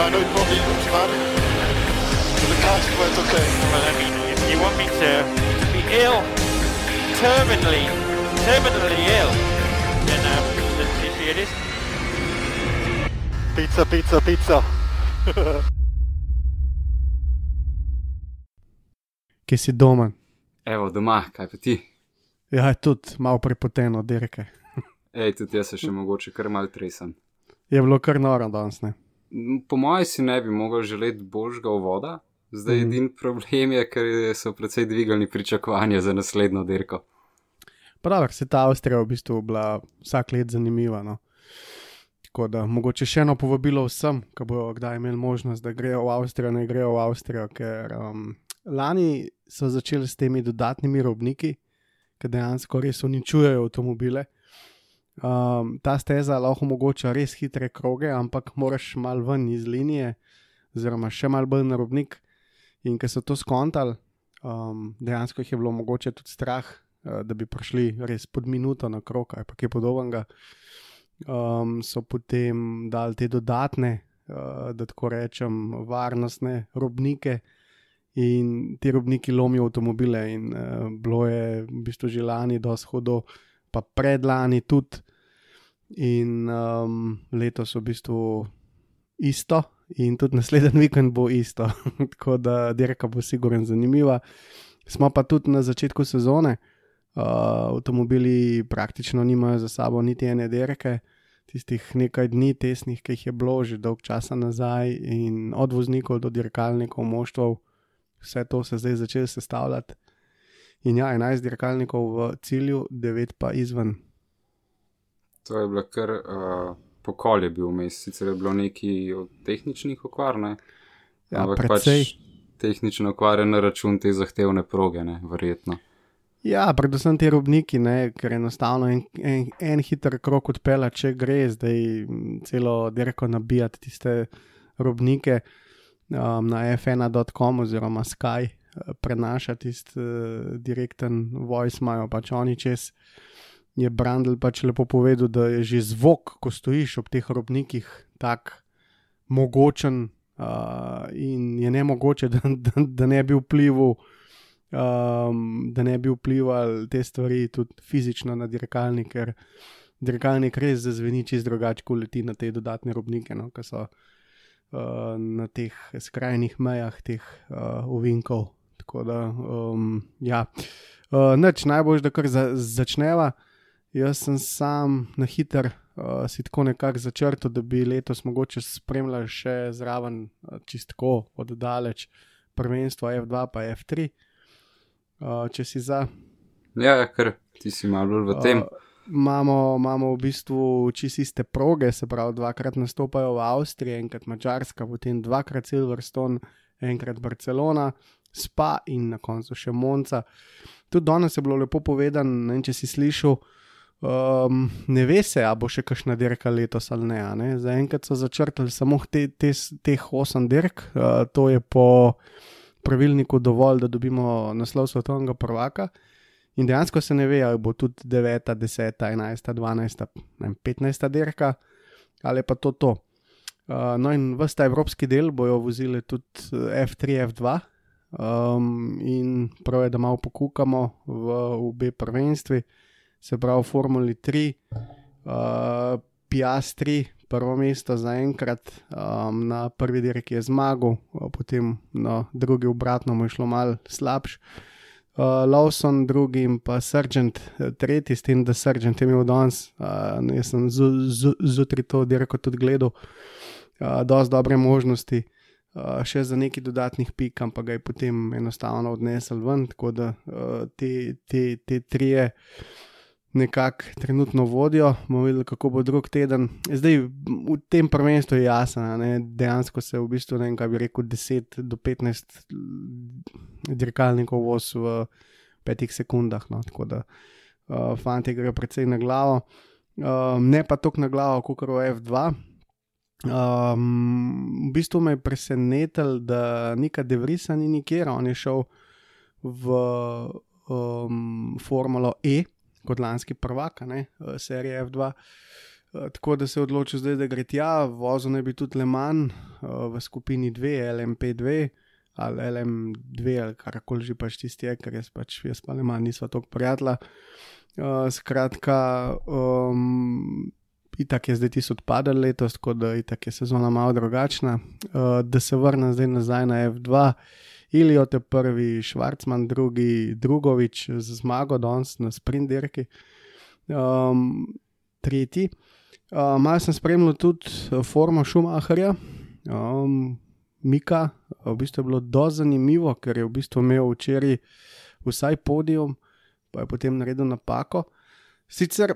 I know it won't be smart. But the car's quite okay. Well, I mean, if you want me to be ill, terminally, terminally ill, then um, let's see see it is. Pizza, pizza, pizza. Kje si doma? Evo, doma, kaj pa ti? Ja, tudi malo prepoteno, dirke. Ej, tudi jaz se še mogoče kar mal tresen. Je bilo kar noro danes, ne? Po mojem si ne bi mogel želeti božga voda, zdaj mm. edin problem je, ker so precej dvigali pričakovanja za naslednjo dirko. Dobro, se ta Avstrija v bistvu bila vsak let zanimiva. No? Tako da mogoče še eno povabilo vsem, ki bodo kdaj imeli možnost, da grejo v Avstrijo, ne grejo v Avstrijo, ker um, lani so začeli s temi dodatnimi robniki, ki dejansko res uničujejo avtomobile. Um, ta steza lahko omogoča res hitre kroge, ampak moraš mal ven iz linije, oziroma še mal bolj na robnik. In ker so to skontali, um, dejansko jih je bilo mogoče tudi strah, uh, da bi prišli res pod minuto na krok ali kaj podobnega. Um, so potem dali te dodatne, uh, da tako rečem, varnostne robnike. In ti robniki lomijo avtomobile, in uh, bilo je v bistvu že lani, do shodo, pa predlani tudi. In um, letos v bistvu isto, in tudi naslednji vikend bo isto. Tako da dirka bo sigurno zanimiva. Smo pa tudi na začetku sezone, uh, avtomobili praktično nimajo za sabo niti ene dirke, tistih nekaj dni tesnih, ki jih je bilo že dolg časa nazaj, in od voznikov do dirkalnikov, moštvov, vse to se zdaj začne sestavljati. In ja, 11 dirkalnikov v cilju, 9 pa izven. To je bilo kar uh, pokol je bil vmes, sicer je bilo nekaj od tehničnih okvar, ne? Ja, ampak precej. pač tehnične okvare na račun te zahtevne proge, ne, verjetno. Ja, predvsem ti robniki, ne, ker enostavno en, en, en hiter krok odpela, če gre zdaj celo dirko nabijati tiste robnike um, na f1.com oziroma Sky, eh, prenašati tisti uh, direkten voice, imajo pač oni čez. Je Brandl pač lepo povedal, da je že zvok, ko stojiš ob teh robnikih, tako mogočen uh, in je ne mogoče, da, da, da ne bi vplival um, da ne bi vplivali te stvari tudi fizično na dirkalnik, ker dirkalnik res zazveni čist drugače, ko leti na te dodatne robnike, no, ki so uh, na teh skrajnih mejah teh uh, ovinkov. Tako da, um, ja, uh, neč najbolj, da kar za, začneva. Jaz sem sam na hiter uh, si tako nekako začrtal, da bi letos mogoče spremljal še zraven, uh, čistko oddaleč, prvenstvo F2 pa F3 uh, če si za. Ja, ker ti si malo v tem. Uh, imamo, imamo v bistvu čisto iste proge, se pravi, dvakrat nastopajo v Avstriji, enkrat Mačarska, potem dvakrat Silverstone, enkrat Barcelona, Spa in na koncu še Monca. Tudi danes je bilo lepo povedano, ne vem, če si slišal. Um, ne ve se, ali bo še kakšna dirka letos ali ne. ne. Zaenkrat so začrtali samo te, te, teh osem dirk, uh, to je po pravilniku dovolj, da dobimo naslov svetovnega prvaka. In dejansko se ne ve, ali bo tudi 9, 10, 11, 12, ne vem, 15 dirka ali pa to to. Uh, no, in vsta evropski del bojo vozili tudi eh, F3, F2. Um, in prav je, da malo pokukamo v obe prvenstvi, se pravi Formuli 3, uh, Piastri, prvo mesto za enkrat, um, na prvi dirki je zmagal, potem na drugi obratno mu je šlo mal slabš. Uh, Lawson, drugi in pa Sargent, eh, tretji, s tem, da Sargent je imel danes, uh, jaz sem zjutraj to dirko tudi gledal, uh, dosti dobre možnosti, uh, še za neki dodatnih pik, ampak ga je potem enostavno odnesel ven, tako da uh, te, te, te trije nekako trenutno vodijo, bomo videli, kako bo drug teden. Zdaj, v tem prvenstvu je jasno, ne, dejansko se v bistvu, ne vem, kaj bi rekel, 10 do 15 dirkalnikov voz v petih sekundah. No, tako da uh, fanti gre precej na glavo, uh, ne pa tako na glavo, kot v F2. Um, v bistvu me je presenetilo, da Nika Devrisa ni nikjer, on je šel v um, Formulo E kot lanski prvak, ne, eh, serije F2. Uh, tako da se je odločil zdaj, da gre tja, vozil naj bi tudi Le Mans uh, v skupini 2, LMP2 ali LM2 ali karkoli že pač tisti je, ker jaz pač jaz pa Le Mans nisva tako prijatla. Uh, skratka, um, itak je zdaj tisto odpadel letos, tako da itak je sezona malo drugačna. Uh, da se vrnem zdaj nazaj na F2. Iliot je prvi, Švarcman drugi, Drugovič z zmago danes na sprinterki, um, tretji. Uh, Malo sem spremljal tudi formo Šumaharja, um, Mika, v bistvu je bilo do zanimivo, ker je v bistvu imel včeraj vsaj podium, pa je potem naredil napako. Sicer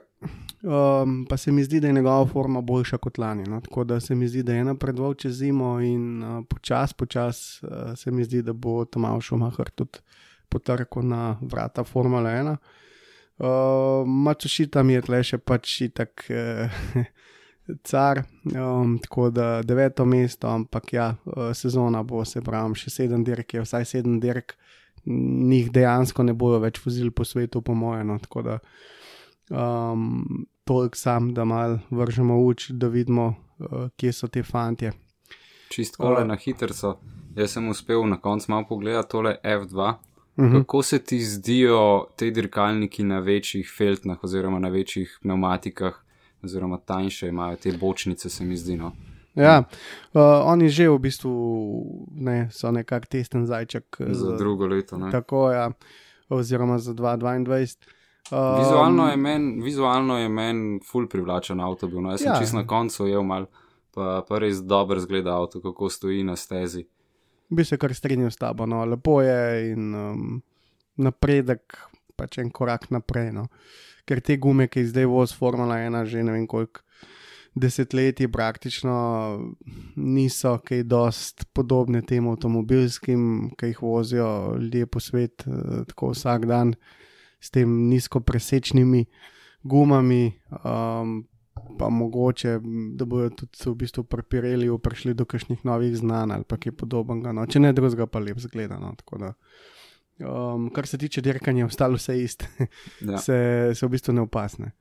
um, pa se mi zdi, da je njegova forma boljša kot lani. No? Tako da se mi zdi, da je napredoval čez zimo in uh, počasi, počasi uh, se mi zdi, da bo Tomaš Šumacher tudi potrkal na vrata Formule 1. Uh, Mačošita mi je tle še pač itak uh, car, um, tako da deveto mesto, ampak ja, uh, sezona bo se pravi še sedem dirk, je vsaj sedem dirk, njih dejansko ne bojo več vozili po svetu, po mojem. No? Tako da um, toliko sam, da mal vržemo uč, da vidimo, uh, kje so te fantje. Čisto uh, na hitro. Jaz sem uspel na koncu malo pogledati tole F2. Uh -huh. Kako se ti zdijo te dirkalniki na večjih feltnah, oziroma na večjih pneumatikah, oziroma tanjše imajo te bočnice, se mi zdi. No? Ja, uh, oni že v bistvu ne, so nekako testen zajček. Za, za drugo leto. Ne? Tako, ja, oziroma za 2022. Um, vizualno je meni, vizualno je meni, ful privlačen avto bil. No, jaz sem ja. čist na koncu jeval mal, pa, pa res dobro zgleda avto, kako stoji na stezi. Bi se kar strinjal s tabo, no, lepo je in um, napredek, pač en korak naprej. No. Ker te gume, ki zdaj voz Formula 1, že ne vem koliko desetletij, praktično niso kaj dost podobne tem avtomobilskim, ki jih vozijo ljudje po svetu, eh, tako vsak dan s tem nizko presečnimi gumami, um, pa mogoče, da bodo tudi v bistvu prepirali in prišli do kakšnih novih znanj ali kaj podobnega. No. Če ne drugega, pa lep zgleda. No. Um, kar se tiče dirkanja, ostalo vse isto, ja. se, se v bistvu ne opasne.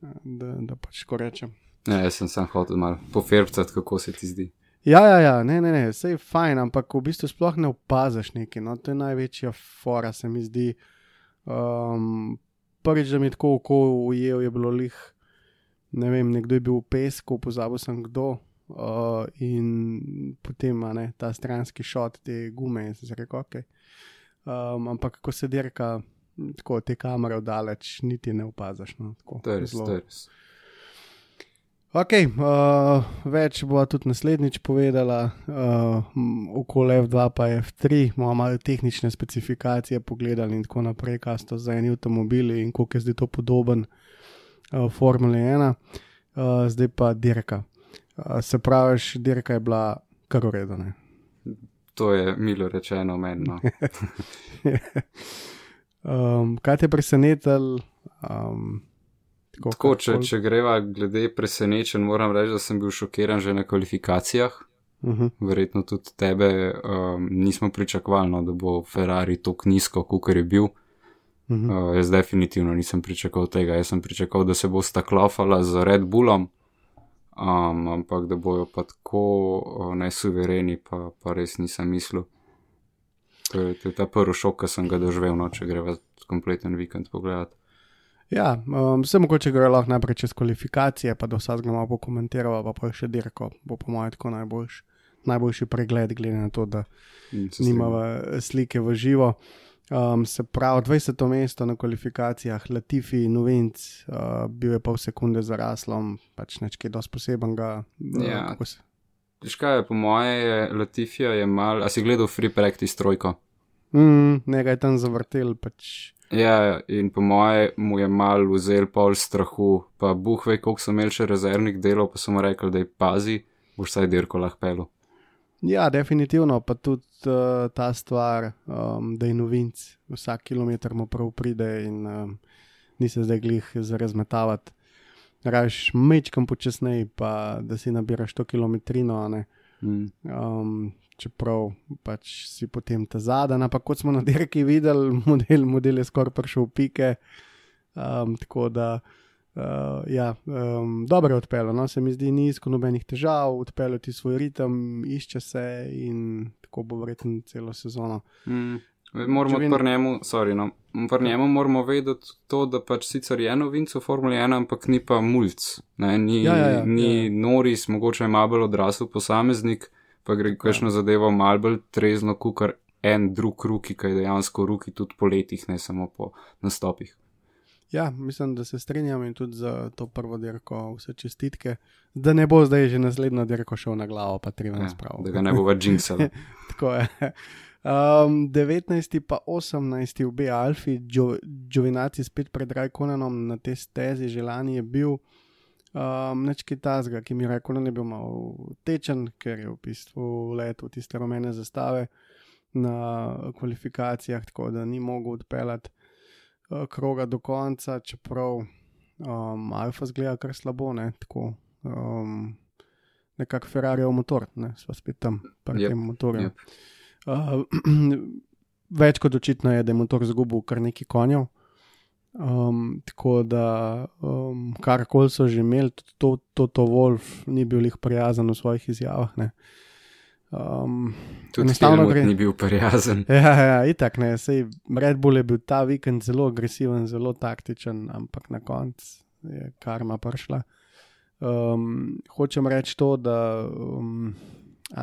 Da, da pač ko rečem. Ne, jaz sem samo hotel malo poferbcati, kako se ti zdi. Ja, ja, ja, ne, ne, ne, vse je fajn, ampak v bistvu sploh ne opaziš nekaj. No, to je največja fora, se mi zdi. Uh, Um, prvič, da mi je tako oko ujel, je bilo lih, ne vem, nekdo je bil v pesku, pozabil sem kdo. Uh, in potem ne, ta stranski šot, te gume, se reče, ok. Um, ampak ko se dirka, tako te kamere oddaleč, niti ne opaziš. No, to je res, to je res. Ok, uh, več bo tudi naslednjič povedala, uh, okoli F2 pa F3, bomo malo tehnične specifikacije pogledali in tako naprej, kaj so za eni avtomobili in koliko je zdaj to podoben uh, Formule 1, uh, zdaj pa dirka. Uh, se pravi, dirka je bila kar uredena. To je milo rečeno menno. um, kaj te je presenetilo? Um, Tako, Tako če, če greva glede presenečen, moram reči, da sem bil šokiran že na kvalifikacijah. Uh Mhm. -huh. Verjetno tudi tebe um, nismo pričakovali, no, da bo Ferrari tako nizko, kot je bil. Uh Mhm. -huh. uh, jaz definitivno nisem pričakoval tega. Jaz sem pričakoval, da se bo sta klofala z Red Bullom, um, ampak da bojo pa tako uh, nesuvereni, pa, pa res nisem mislil. To je, to je ta prvi šok, ki sem ga doživel, no, če greva kompleten vikend pogledati. Ja, um, vse mogoče gre lahko najprej čez kvalifikacije, pa da vsak malo pokomentiramo, pa pa še dirko, bo po mojem tako najboljši, najboljši pregled, glede na to, da nimamo slike v živo. Um, se pravi, 20. mesto na kvalifikacijah, Latifi, Novinc, uh, bil je pol sekunde za raslom, pač nekaj dosti posebenega. Ja. Težko je, po moje, Latifija je mal, a si gledal Free Practice trojko? Mm, nekaj tam zavrtel, pač. Ja, in po moje mu je mal vzel pol strahu, pa buh ve, koliko so imeli še rezervnih delov, pa so mu rekli, da je pazi, boš saj dirko lahko pelu. Ja, definitivno, pa tudi uh, ta stvar, um, da je novinc, vsak kilometr mu prav pride in um, ni se zdaj glih za razmetavati. Raš mečkam počasneje, pa da si nabiraš to kilometrino. Mm. Um, čeprav pač si potem ta zadnji, ampak kot smo na dirki videli, model, model je skoraj prišel v pike. Um, tako da, uh, ja, um, dobro je odpeljal, no? se mi zdi, ni isko nobenih težav, odpeljal ti svoj ritem, išče se in tako bo verjetno celo sezono. Mm. Moramo vi- pri njemu, sorry, no, pri njemu moramo vedeti to, da pač sicer je novinc v Formuli 1, ampak ni pa mulj, ni, Ja, ja, ja, ni ja, ja. noris, mogoče je malo bolj odrasel posameznik, pa gre kakšno zadevo malo bolj trezno, kukar en drug ruki, ki je dejansko ruki tudi po letih, ne samo po nastopih. Ja, mislim, da se strinjam in tudi za to prvo dirko vse čestitke, da ne bo zdaj že naslednjo dirko šel na glavo, pa 13 Ja, sprav. da ga ne bo več jinxal. Tako je. Um, 19. pa 18. v B. Alfi, Gio- Giovinazzi spet pred Rajkonenom na tej stezi, že lani je bil. Um, Neč kaj tazga, ki mi je bil malo tečen, ker je v bistvu letel tiste rumene zastave na kvalifikacijah, tako da ni mogel odpeljati uh, kroga do konca, čeprav um, Alfa zgleda kar slabo, ne tako. Um, Nekako Ferrariov motor, ne, sva spet tam, pri Jep, tem motorju. jep. Uh, več kot očitno je, da je motor zgubil kar nekaj konjev. Um, tako da, um, karkoli so že imeli, tudi to, to, to Wolf ni bil jih prijazen v svojih izjavah. Ne. Um, Tudi enostavno gre- ni bil prijazen. Ja, ja, itak ne. Sej Red Bull je bil ta vikend zelo agresiven, zelo taktičen, ampak na koncu je karma prišla. Um, hočem reči to, da um,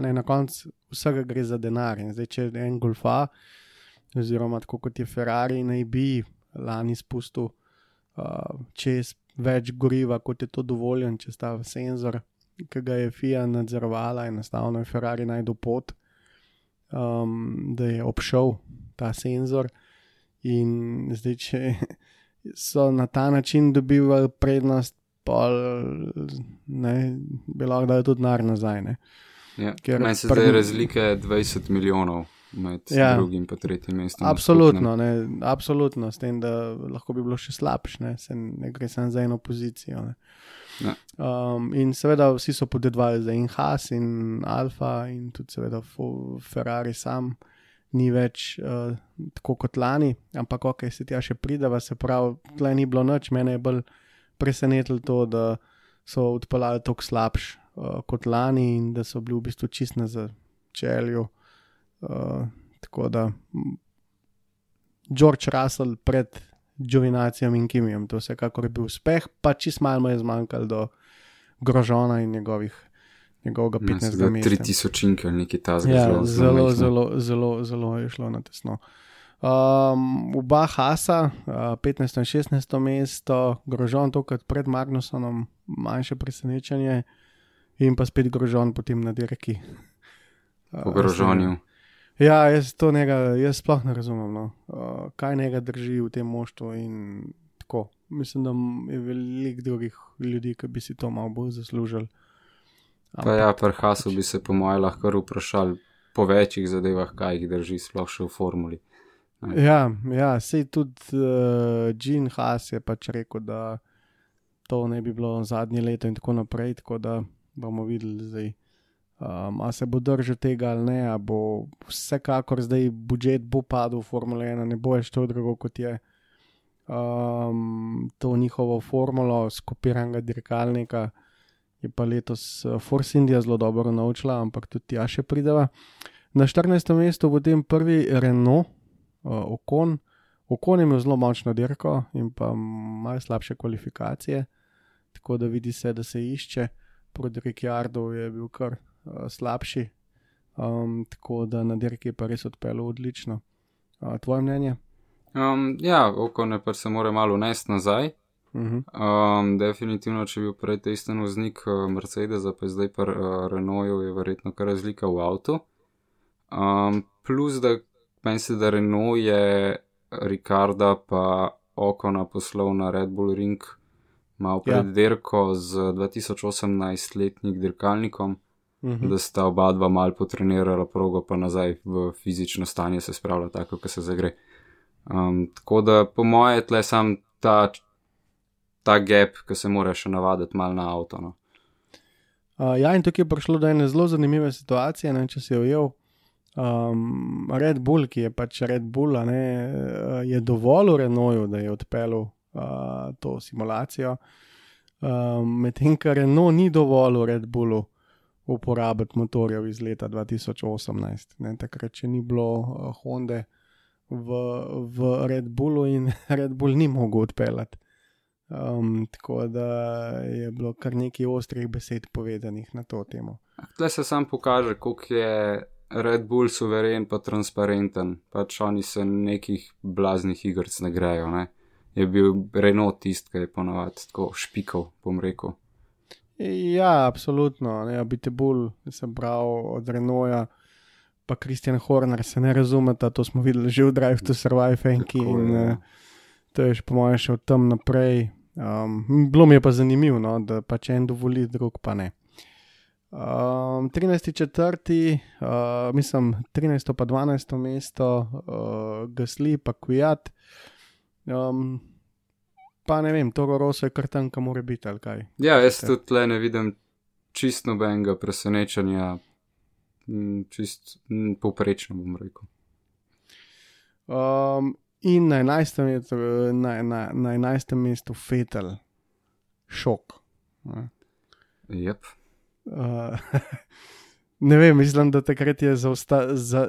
ne, na koncu vsega gre za denar. In zdaj, če en golfa, oziroma tako kot je Ferrari, naj bi lani spustil uh, čez več goriva, kot je to dovoljen, če sta senzor, ki ga je FIA nadzorovala, enostavno je Ferrari najdel pot um, da je obšel ta senzor. In zdaj, če so na ta način dobivali prednost, pol, ne, bi lahko dali tudi denar nazaj. Ne. Ja. Ker Meni se pred- zdaj razlike 20 milijonov med Ja. drugim in tretjim mestom. Absolutno, ne, absolutno, s tem, da lahko bi bilo še slabše, ne, se ne gre samo za eno pozicijo. Ne. Ja. Um, in seveda vsi so podedvali za in Haas in Alfa in tudi seveda Ferrari sam ni več uh, tako kot lani, ampak ok, se tja še prideva, se pravi, tle ni bilo noč, mene je bolj presenetilo to, da so odpeljali tako slabš uh, kot lani in da so bili v bistvu čist na začelju. Uh, tako da George Russell pred Giovinazzijem in Kimijem, to vsekakor je bil uspeh, pa čist malo je zmanjkalo do Grožona in njegovih, njegovega Ja, 15. so ga mesta. 3000 ali nekaj tasga. Ja, zelo, zelo, zelo, zelo je šlo na tesno. Um, oba Hasa, uh, 15 in 16 mesto, grožon tokrat pred Magnusonom, manjše presenečenje, in pa spet grožon potem na dirki. Uh, Po grožonju. Ja, jaz to njega, jaz sploh ne razumem, no. uh, kaj njega drži v tem moštvu. in tako. Mislim, da je veliko drugih ljudi, ki bi si to malo bolj zaslužili. Pa ja, pri Hasu bi se po moje lahko vprašali po večjih zadevah, kaj jih drži sploh še v formuli. Ja, ja sej tudi uh, Jean Haas je pač rekel, da to ne bi bilo zadnje leto in tako naprej, tako da bomo videli zdaj. Um, a se bo držal tega ali ne, a bo vsekakor zdaj budžet bo padel v Formule 1, ne bo več to drugo kot je um, to njihovo formulo skopiranega dirkalnika. Je pa letos uh, Force India zelo dobro naučila, ampak tudi tja še prideva. Na 14. mestu bo potem prvi Renault, uh, Okon. Okon je imel zelo močno dirko in pa malo slabše kvalifikacije, tako da vidi se, da se išče. Proti Ricciardu je bil kar uh, slabši, um, tako da na dirki je pa res odpeljal odlično. Uh, tvoje mnenje? Um, ja, oko ne pa se mora malo unesti nazaj. Uh -huh. Um, definitivno, če bi bil prej testen voznik uh, Mercedesa, pa zdaj pa uh, Renaultu, je verjetno kar razlika v avtu. Um, plus, da meni se da Renault je Ricarda pa Okona poslal na Red Bull Ring malo pred Ja. dirko z 2018-letnik dirkalnikom, Mhm. da sta oba dva mal potrenirala progo, pa nazaj v fizično stanje se spravlja tako, kot se zagre. Um, tako da po moje je tle sam ta, ta gap, ki se mora še navaditi mal na avto. No. Uh, ja, in tukaj je prišlo do ene zelo zanimive situacije, ne, če si jo ujel. Um, Red Bull, ki je pač Red Bull, ne, eh, je dovolj v Renaultu, da je odpeljal uh, to simulacijo. Um, Medtem, ker Renault ni dovolj v Red Bullu uporabiti motorjev iz leta 2018. Ne, takrat, če ni bilo uh, Honda v, v Red Bullu in Red Bull ni mogel odpeljati. Um, tako da je bilo kar nekaj ostrih besed povedanih na to temo. Tle se sam pokaže, koliko je Red Bull suveren pa transparenten. Pač oni se nekih blaznih igrc ne grejo. Ne? Je bil Renault tist, ki je ponovadi tako špikal, bom rekel. Ja, absolutno. Ne, biti bolj, sem prav od Renoja, pa Kristjan Horner se ne razumeta, to smo videli že v Drive to Survive enki Tako in uh, to je še po mojem še od tam naprej. Um, bilo mi je pa zanimivo, no, da pač en dovoli, drug pa ne. Um, 13. četrti, uh, mislim 13. pa 12. mesto, uh, Gasli pa Kujat. Um, pa ne vem, Toro Rosso je kar tam, kam mora biti ali kaj. Ja, jaz Ja. tudi tle ne vidim čist nobenega presenečenja, Mm, čist mm, povprečno bom rekel. Um, in na 11. mestu, na, na, na 11. mestu Fetel, šok. Ne. Yep. Uh, ne vem, mislim, da takrat je zausta, za,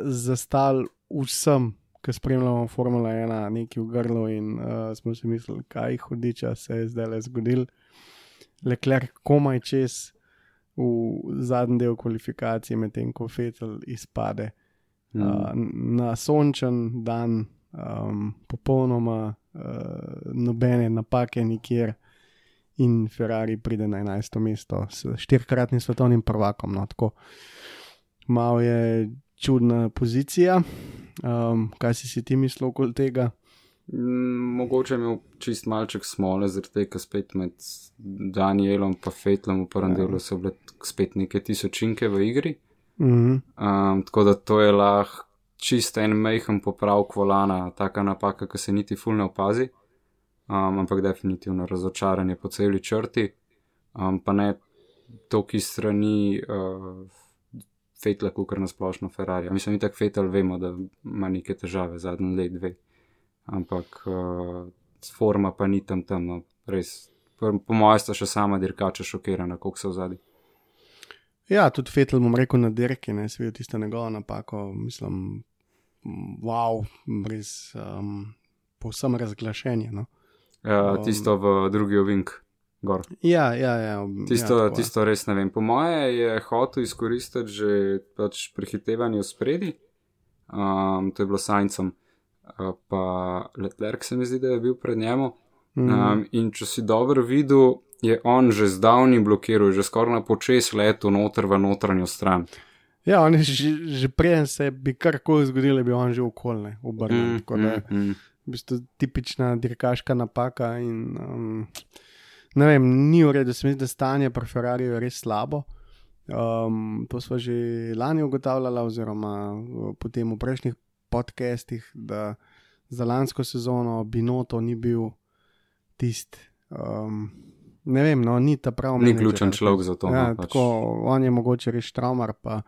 vsem, ki spremljamo Formula 1, neki v grlu in uh, smo si mislili, kaj hudiča se je zdaj le zgodil. Leclerc komaj čez v zadnji del kvalifikacije, medtem ko Fetel izpade. Mm. Uh, na sončen dan, um, popolnoma uh, nobene napake nikjer, in Ferrari pride na 11. mesto s štirikratnim svetovnim prvakom. No, tako malo je čudna pozicija. Um, kaj si, si ti mislil okoli tega? Mm, Mogoče je imel čist malček smole, zaradi tega, ker spet med Danielom in Fetlom v prvem Ja. delu so bile spet neke tisočinke v igri. Mhm. Um, tako da to je lahko čist en mehen popravek volana, taka napaka, ki se niti ful ne opazi, um, ampak definitivno razočaranje po celi črti, um, pa ne toki strani uh, Fetla, kot na splošno Ferrari. Mislim, da Fetel vemo, da ima neke težave zadnji let dve, ampak uh, forma pa ni tam tam, no, res. Po, mojem sta še sama dirkača šokirana, koliko so zadnji. Ja, tudi Fetel, bom rekel, na dirki, ne svijo tisto njegovo napako, mislim, wow, res um, povsem razglašenje. No. Uh, tisto v drugi ovink, gor. Ja, ja, ja. Tisto, ja, ja, tako, tisto res ne vem. Po moje je hotel izkoristiti že pač prehitevanje v spredi, um, to je bilo Sajncem, uh, pa Leclerc se mi zdi, da je bil pred njemu. Mm. Um, in če si dobro videl, je on že zdavni blokiral, že skoraj na počes letu noter v notranjo stran. Ja, on je že, že preden se bi karkoli zgodilo, je bil on že okolne, obrnjen. Mm, mm, mm, mm. v bistvu tipična dirkaška napaka. In, um, ne vem, ni v redu, se mi zdi, da stanje pri Ferrariju je res slabo. Um, to smo že lani ugotavljali, oziroma uh, potem v prejšnjih podcestih, da za lansko sezono Binoto ni bil tisti. Um, ne vem, no, ni ta pravi Ni menedžer, ključen človek za to. Ja, no, pač. tako, on je mogoče res traumar, pa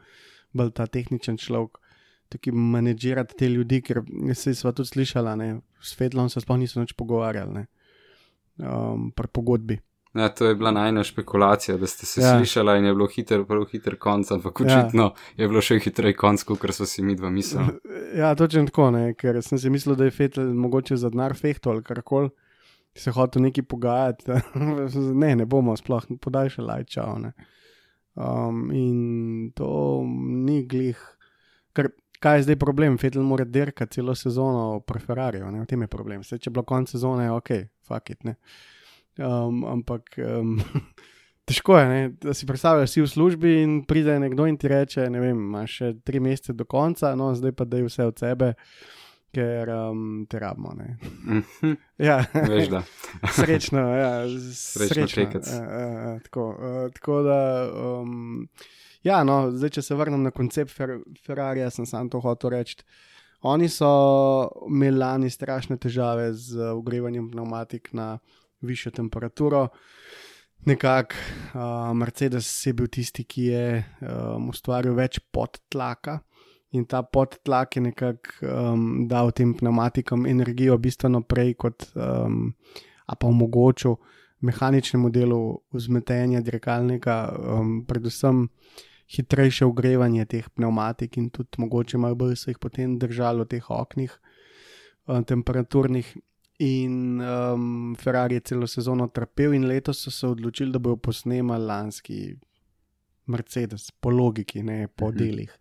bolj ta tehničen človek. Tukaj manedžirati te ljudi, ker se sva tudi slišala, ne, s Fetlom se sploh niso več pogovarjali, ne, um, pri pogodbi. Ja, to je bila najna špekulacija, da ste se Ja. slišali in je bilo hiter, prav hiter konc, ampak Ja. očitno ja. je bilo še hitrej konc, kot so si mi dva mislili. Ja, točno tako, ne, ker sem si mislil, da je Fetl mogoče za denar fehto ali karkoli, se hotel neki pogajati. ne, ne bomo sploh podaljšali lajčav. ne. Um, in to ni glih. Ker kaj je zdaj problem? Fetl mora dirkati celo sezono pri Ferrariju, ne, v tem je problem. Se, če je bilo konec sezone, ok, fuck it. Ne. Um, ampak um, težko je, ne? da si predstavljaš, si v službi in pride nekdo in ti reče, ne vem, imaš še tri mesece do konca, no zdaj pa da je vse od sebe, ker um, te rabimo. ne. Mhm, Ja, Veš, da. srečno, ja, Srečno. Ja, ja, ja, tako, uh, tako da, um, ja, no, zdaj, če se vrnem na koncept Fer Ferrarija, sem sam to hotel reči. Oni so imeli lani strašne težave z uh, ogrevanjem pneumatik na višjo temperaturo. Nekako uh, Mercedes je bil tisti, ki je um, ustvaril več podtlaka. In ta podtlak je nekako um, dal tem pneumatikam energijo bistveno prej kot um, pa omogočil mehaničnemu delu vzmetenja dirkalnika, um, predvsem hitrejše ogrevanje teh pneumatik in tudi mogoče malo bolj so jih potem držali v teh oknih um, temperaturnih. In um, Ferrari je celo sezono trpel, in letos so se odločili, da bodo posnemali lanski Mercedes, po logiki, ne po Mhm. delih.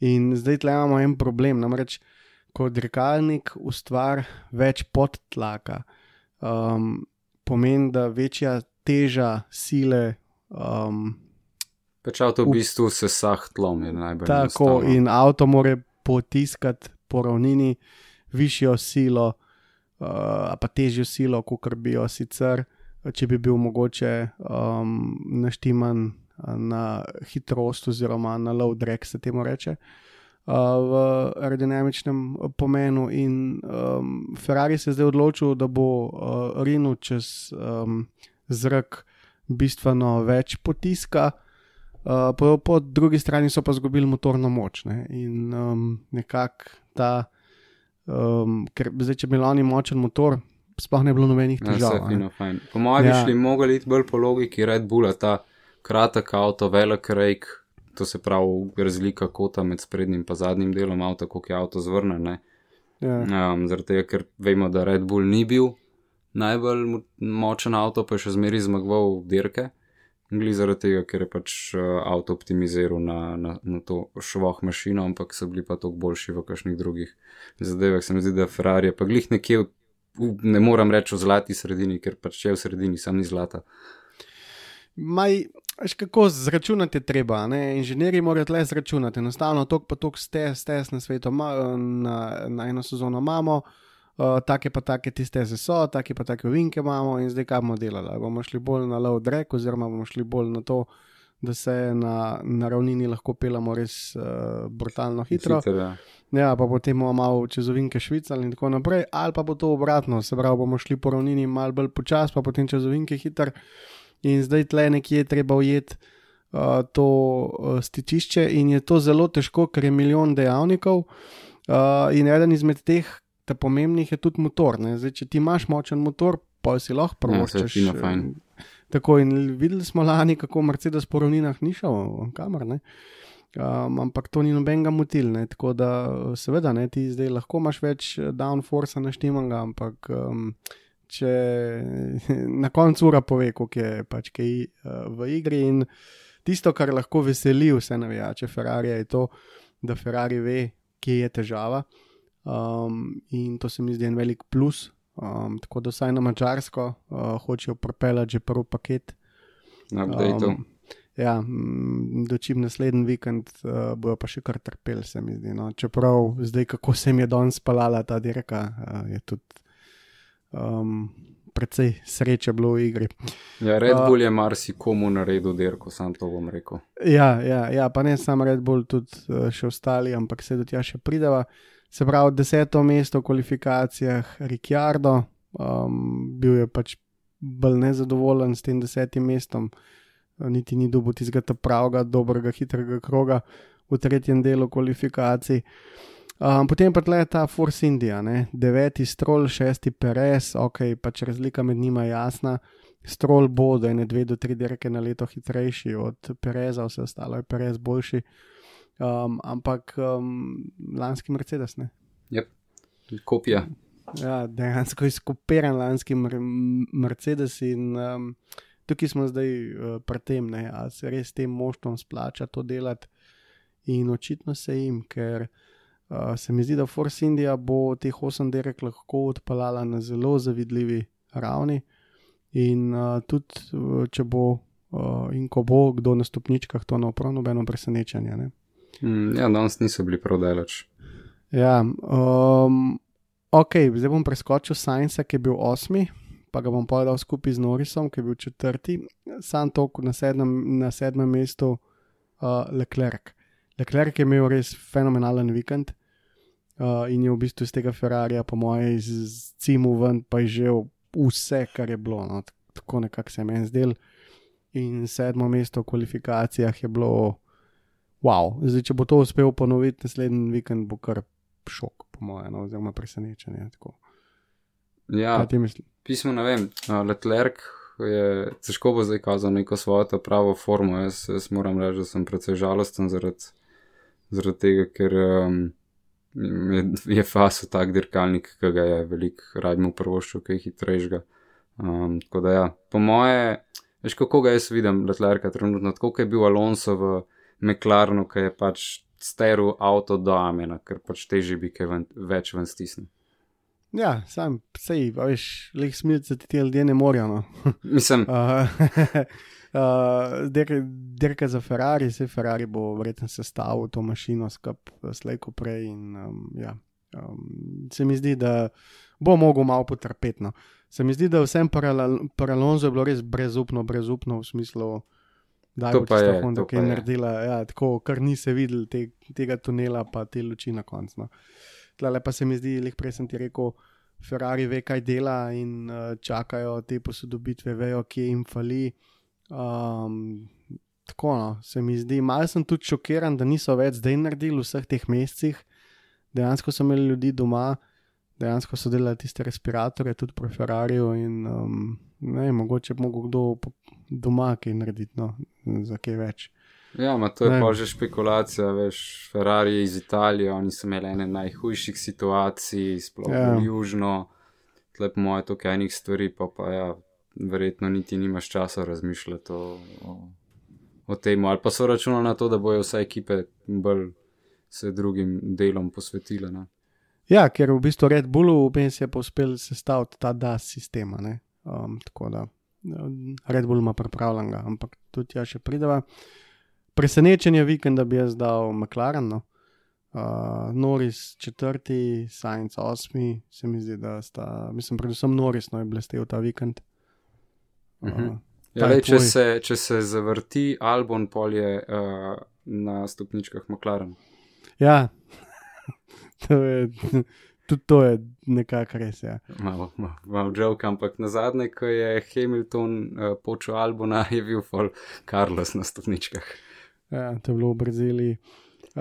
In zdaj tle imamo en problem, namreč, ko dirkalnik ustvari več podtlaka, um, pomeni, da večja teža sile. Um, Pač avto v bistvu se sah tlom, je najbolj. tako enostavno. in avto more potiskati po ravnini višjo silo, uh, a pa težjo silo, kot bi jo sicer, če bi bil mogoče um, naštiman uh, na hitrost oziroma na low drag, se temu reče. Uh, v aerodinamičnem pomenu, in um, Ferrari se je zdaj odločil, da bo uh, rinil čez um, zrak bistveno več potiska, Uh, po, po drugi strani so pa izgubili motorno moč. Ne? In um, nekako ta, um, ker zdaj, če bi imeli oni močen motor, sploh ne bi bilo nobenih Ja, težav. vse a ne. fino, fajn. Po mojem Ja. bi šli mogli iti bolj po logiki Red Bulla, ta kratek avto, velik rejk, to se pravi razlika kota med sprednjim in zadnjim delom avta, koliko je avto zvrnen. ne. Ja. Um, zaradi tega, ker vemo, da Red Bull ni bil najbolj mo- močen avto, pa je še zmeraj zmagoval dirke. Gli zaradi tega, ker je pač uh, avto optimiziral na, na, na to švoh mašino, ampak so bili pa toliko boljši v kakšnih drugih zadevah. Se mi zdi, da Ferrari je pa glih nekje, v, v, ne moram reči v zlati sredini, ker pač je v sredini, sam ni zlata. Maj, veš, kako zračunati je treba, ne? inženirji morajo le zračunati. Enostavno, tok pa tok stes, stes na svetu, ma, na, na eno sezono imamo, take pa take ti steze so, take pa take vinke imamo in zdaj kaj bomo delali. Ali bomo šli bolj na low drag, oziroma bomo šli bolj na to, da se na, na ravnini lahko pelamo res uh, brutalno hitro. Hiter, ja. Ja, pa potem bomo malo čez ovinke švicali in tako naprej, ali pa bo to obratno, se pravi, bomo šli po ravnini malo bolj počasi, pa potem čez ovinke hiter. In zdaj tle nekje je treba ujeti uh, to uh, stičišče, in je to zelo težko, ker je milijon dejavnikov. Uh, in eden izmed teh, ta pomembnih, je tudi motor. ne. Zdaj, če ti imaš močen motor, pa si lahko Ja, prvoščeš. fino, fajn. Tako in videli smo lani, kako Mercedes po ravninah ni šel, kamor ne. Um, ampak to ni nobenega motil, ne? tako da seveda ne, ti zdaj lahko imaš več eh, downforce naštemanga, ampak um, če na koncu ura pove, koliko je pač kaj uh, v igri in tisto, kar lahko veseli vse navijače Ferrari, je to, da Ferrari ve, kje je težava um, in to se mi zdi en velik plus. Um, tako da vsaj na mačarsko uh, hočejo propeljati že prvi paket. Na updateu. Um, ja, dočim naslednji vikend uh, bojo pa še kar trpeli, se mi zdi. No. Čeprav zdaj, kako se jim je danes spalala ta dirka, uh, je tudi um, precej sreče bilo v igri. Ja, Red Uh, Bull je marsikomu naredil dirko, sam to bom rekel. Ja, ja, ja pa ne samo Red Bull, tudi uh, še ostali, ampak se do tja še prideva. Se pravi, deseto mesto v kvalifikacijah, Ricciardo, um, bil je pač bolj nezadovoljen s tem desetim mestom, uh, niti ni dobil tistega ta pravega, dobrega, hitrega kroga v tretjem delu kvalifikacij. Um, potem pa tle ta Force India, ne? deveti strol, šesti Perez, ok, pač razlika med njima je jasna. Strol bo do ene, dve do tri dirke na leto hitrejši od Pereza, vse ostalo je Perez boljši. Um, ampak um, lanski Mercedes, ne. Kopija. Ja, dejansko je skopiran lanski mer Mercedes in um, tukaj smo zdaj uh, pri tem, ne, ali se res tem moštvom splača to delati. In očitno se jim, ker uh, se mi zdi, da Force India bo teh osem direk lahko odpeljala na zelo zavidljivi ravni. In uh, tudi, uh, če bo Uh, in ko bo kdo na stopničkah, to ne bo prav nobeno presenečenje. Ne? Mm, ja, danes niso bili prav daleč. Ja, um, ok, zdaj bom preskočil Science, ki je bil osmi, pa ga bom povedal skupaj z Norisom, ki je bil četrti, sam tok na sedmem, na sedmem mestu uh, Leclerc. Leclerc je imel res fenomenalen vikend uh, in je v bistvu iz tega Ferrarija, po mojem, iz Cimu ven, pa je že vse, kar je bilo, no, tako nekako se je meni zdel. In sedmo mesto v kvalifikacijah je bilo, wow, zdaj če bo to uspel ponoviti naslednji vikend, bo kar šok, po mojem, no, oziroma presenečenje. Tako. Ja, pismo ne vem. Uh, Leclerc je težko bo zdaj kazal neko svojo ta pravo formo. Jaz, jaz moram reči, da sem precej žalosten zaradi, zaradi tega, ker um, je, je faso tak dirkalnik, ki ga je velik radimo prvoščil, ki je hitrejšega. Um, tako da ja, po moje, veš kako ga jaz vidim, Leclerca trenutno, tako kot je bil Alonso v McLarenu, ki je pač steril avto do Amena, ker pač teži bi kaj ven, več ven stisnil. Ja, sam sej, veš, leh smilce ti ti ljudje ne morajo. No. Mislim, Uh, uh, derka, derka za Ferrari, se Ferrari bo verjetno sestavil to mašino skup slejko prej. In, um, ja, um, se mi zdi, da bo mogel malo potrpeti. No. Se mi zdi, da vsem paralonzo je bilo res brezupno, brezupno v smislu. Da To je, Honda, to ki je naredila, ja, tako, kar ni se videl te, tega tunela, pa te luči na koncu. No. Tlele pa se mi zdi, lih prej sem ti rekel, Ferrari ve, kaj dela in uh, čakajo te posodobitve, vejo, kje jim fali. Um, tako no, se mi zdi, malo sem tudi šokiran, da niso več zdaj naredili v vseh teh mesecih. Dejansko so imeli ljudi doma, dejansko so delali tiste respiratorje, tudi pri Ferrariju. In, um, ne, mogoče bi mogel kdo doma kaj narediti, no, za kaj več. Ja, ma to je Ne. pa že špekulacija, veš, Ferrari iz Italije, oni so imeli ene najhujših situacij, sploh Ja. južno, tle po moje toliko enih stvari, pa pa ja, verjetno niti nimaš časa razmišljati o, o, o tem, ali pa so računali na to, da bojo vse ekipe bolj se drugim delom posvetile. Ne? Ja, ker v bistvu Red Bullu v se je uspel sestaviti ta DAS sistema. ne. Um, tako da um, Red Bull ima pripravljenega, ampak tudi ja še prideva. Presenečenje vikenda bi jaz dal McLaren. No. Uh, Norris četrti, Science osmi, se mi zdi, da sta, mislim, predvsem Norris no, je blestev ta vikend. Uh, Mhm. Ta Ja, lej, če, se, če se zavrti Albon polje uh, na stopničkah McLaren. Ja, to je, tudi to je nekako res. Ja. Malo, malo, malo joke, ampak na zadnje, ko je Hamilton uh, počel Albona, je bil Paul Carlos na stopničkah. Ja, to je bilo v Braziliji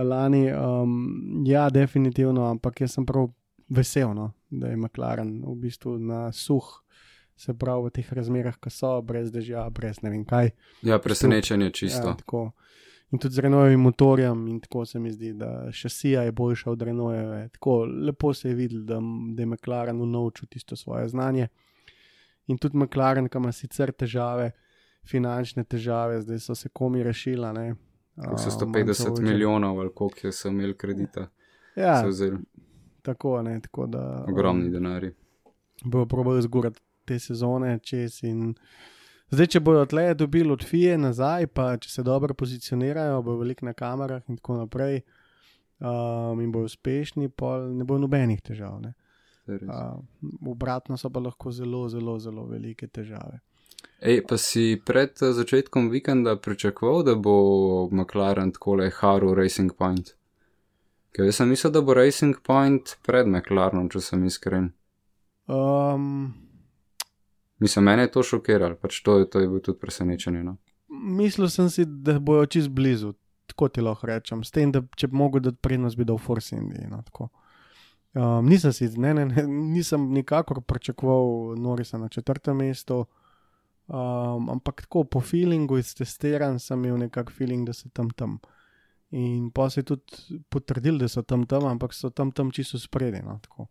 lani. Um, ja, definitivno, ampak jaz sem prav vesel, no, da je McLaren v bistvu na suh, se pravi v teh razmerah, ki so, brez dežja, brez ne vem kaj. Ja, presenečenje čisto. Ja, tako. In tudi z Renovim motorjem, in tako se mi zdi, da šasija je boljša od Renoveve. Tako lepo se je videl, da, da je McLaren unovčil tisto svoje znanje. In tudi McLaren, ki ima sicer težave, finančne težave, zdaj so se komi rešila. Ne. Um, 150 Mansell- milijonov ali koliko so imeli kredita, Ja, tako, ne, tako da. ogromni um, denari. Bojo probali zgurati te sezone čez. In... Zdaj, če bodo tle dobili od FIE nazaj, pa če se dobro pozicionirajo, bo veliko na kamerah in tako naprej, um, in bojo uspešni, pa ne bo nobenih težav. Ne. Je res. Uh, obratno so pa lahko zelo, zelo, zelo velike težave. Ej, pa si pred eh, začetkom vikenda pričakoval, da bo McLaren takole haru Racing Point? Ker jaz sem mislil, da bo Racing Point pred McLarenom, če sem iskren. Um, Mislim, mene je to šokiralo, pač to, to je bil tudi presenečenje. No? mislil sem si, da bojo čist blizu, tako ti lahko rečem, s tem, da če bi mogel dati prednost, bi dal Force Indiji. No, tako. um, nisem si, ne, ne, ne, nisem nikakor pričakoval Norisa na četrtem mestu, um, ampak tako po feelingu iz testiran sem imel nekak feeling, da so tam tam. In pa se je tudi potrdil, da so tam tam, ampak so tam tam čisto spredi. No, tako.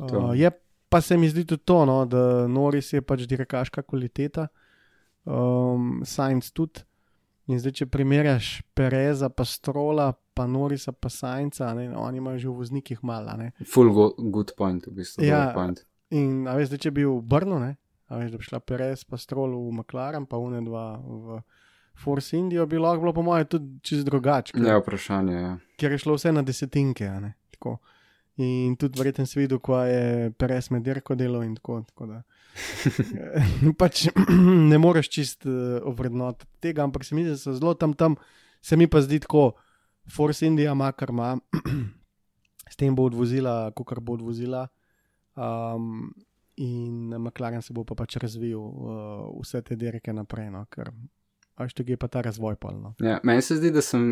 Uh, je pa se mi zdi tudi to, no, da Noris je pač direkaška kvaliteta um, Science tudi. In zdaj, če primerjaš Pereza, pa Strola, pa Norisa, pa Science, oni imajo že v voznikih malo. Ne? Full go, good point, v bistvu. Ja. Ja. Point. In a veš, zdaj, če bi bil v Brnu, ne, A veš, da bi šla Perez pa Stroll v McLaren, pa une dva v Force Indio, bi lahko bilo po mojem tudi čist drugače. ker- Ja, vprašanje je. ker je šlo vse na desetinke. ne, tako. In tudi verjetno si videl, ko je Perez med dirko delo in tako. tako da, pač ne moreš čist uh, ovrednotiti tega, ampak se mi zdi, da so zelo tam tam, se mi pa zdi tako, Force India ima kar ima, s tem bo odvozila, kar bo odvozila. Um, in McLaren se bo pa pač razvil uh, vse te dirke naprej, no, ker Až tega je pa ta razvoj polno. Ja, meni se zdi, da sem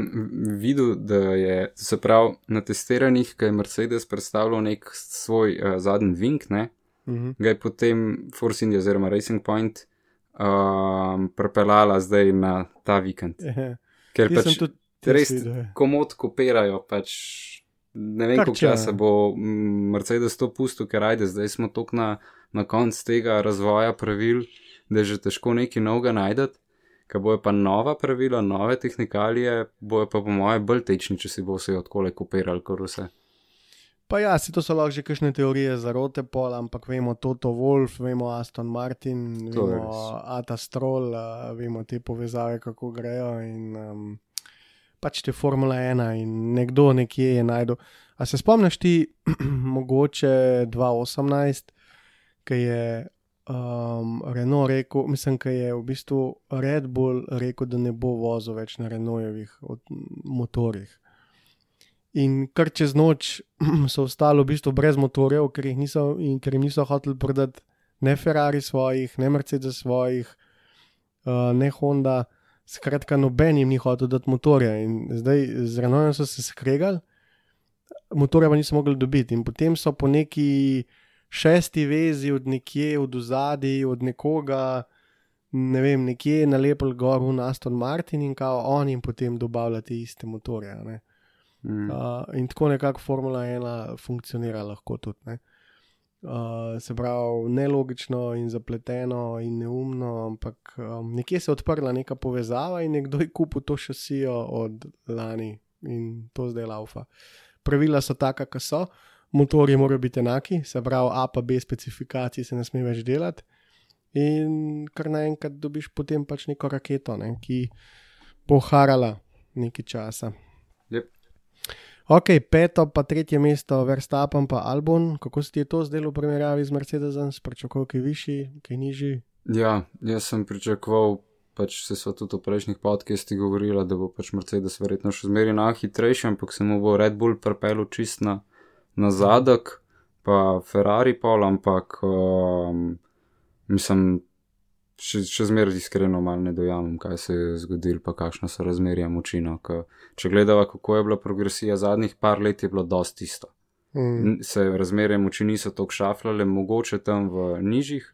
videl, da je, se pravi, na testiranjih, ki je Mercedes predstavljal nek svoj uh, zadnji vink, ne, Uh -huh. ga je potem Force India oziroma Racing Point um, prepeljala zdaj na ta vikend. Ker Jaz pač res videl, komod kopirajo, pač ne vem, koliko časa bo mm, Mercedes to pustil, ker ajde, zdaj smo tok na, na koncu tega razvoja pravil, da je že težko nekaj novega najdete. Ker bojo pa nova pravila, nove tehnikalije, bojo pa po mojem bolj tečni, če si bo vse odkole kopirali, kot vse. Pa ja, si to so lahko že kakšne teorije zarote pol, ampak vemo Toto Wolf, vemo Aston Martin, To vemo. Ata Stroll, a, vemo te povezave, kako grejo in um, pač te Formula 1 in nekdo nekje je najdel. A se spomniš ti mogoče 2018, ki je um, Renault rekel, mislim, ki je v bistvu Red Bull rekel, da ne bo vozil več na Renaultjevih od- motorjih. In kar čez noč so ostali v bistvu brez motorjev, ker, jih niso, ker jim niso hoteli prodati ne Ferrari svojih, ne Mercedes svojih, uh, ne Honda, skratka, noben jim ni hotel dati motorja. In zdaj z Renaultom so se skregali, motorja pa niso mogli dobiti. In potem so po neki šesti vezi od nekje, od ozadij, od nekoga. Ne vem, nekje nalepili gor v Aston Martin in kao oni jim potem dobavljajo te iste motorje. ne. Mm. Uh, in tako nekako Formula 1 funkcionira lahko tudi. Ne? Uh, se pravi, nelogično in zapleteno in neumno, ampak um, nekje se je odprla neka povezava in nekdo je kupil to šasijo od lani in to zdaj laufa. Pravila so taka, kot so, motorji morajo biti enaki, se pravi, A pa B specifikacij se ne sme več delati. In kar naenkrat dobiš potem pač neko raketo, ne, ki bo harala nekaj časa. Yep. Ok, peto, pa tretje mesto, Verstappen pa Albon. Kako se ti je to zdelo v primerjavi z Mercedesom, spračakoval, ki je višji, ki je nižji? Ja, jaz sem pričakoval, pač se sva tudi v prejšnjih podcastih govorila, da bo pač Mercedes verjetno še zmeraj najhitrejši, ampak se mu bo Red Bull prepel čist na, na zadek, pa Ferrari pol, ampak um, mislim, še, še zmeraj iskreno malo ne dojamem, kaj se je zgodilo, pa kakšno so razmerja moči. Če gledava, kako je bila progresija zadnjih par let, je bilo dosti isto. Mm. Se razmerje moči niso tako šafljale, mogoče tam v nižjih,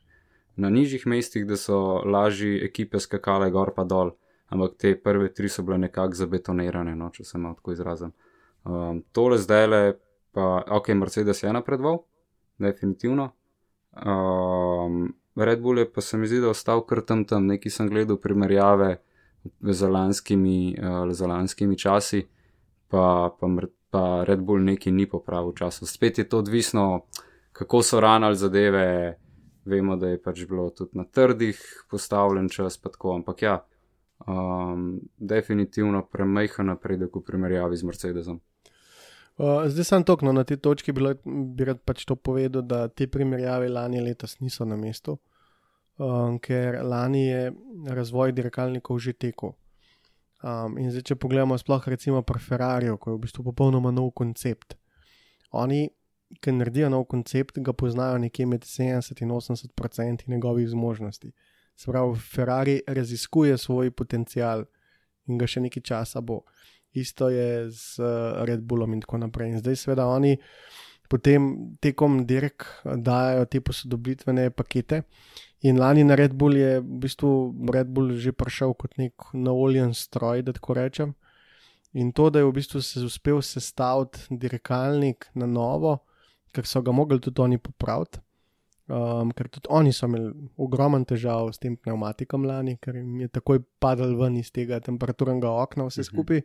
na nižjih mestih, da so lažje ekipe skakale gor pa dol, ampak te prve tri so bile nekako zabetonirane, no, če se malo tako izrazim. Um, tole zdaj le, pa ok, Mercedes je napredoval, definitivno. Um, Red Bull je pa se mi zdi, da je ostal kar tam tam, nekaj sem gledal primerjave z lanskimi, uh, lanskimi časi, pa, pa, pa Red Bull neki ni popravil časa. Spet je to odvisno, kako so ranali zadeve. Vemo, da je pač bilo tudi na trdih postavljen čas, pa tako, ampak ja, um, definitivno premajhen napredek v primerjavi z Mercedesom. Uh, zdaj sem tokno na tej točki, bilo, bi rad pač to povedal, da te primerjave lani letos niso na mestu, um, ker lani je razvoj dirkalnikov že tekel. Um, in zdaj, če pogledamo, sploh recimo pri Ferrariju, ko je v bistvu popolnoma nov koncept. Oni, ki naredijo nov koncept, ga poznajo nekje med 70 in 80 odstotkov njegovih zmožnosti. Se pravi, Ferrari raziskuje svoj potencial in ga še nekaj časa bo. Isto je z eh, Red Bullom in tako naprej. In zdaj, seveda, oni potem tekom dirk dajo te posodobitvene pakete. In lani na Red Bull je v bistvu Red Bull že prišel kot nek naoljen stroj, da tako rečem. In to, da je v bistvu se uspel sestaviti dirkalnik na novo, ker so ga mogli tudi oni popraviti. Um, ker tudi oni so imeli ogromen težav s tem pneumatikom lani, ker jim je takoj padal ven iz tega temperaturnega okna, vse Mhm. skupaj.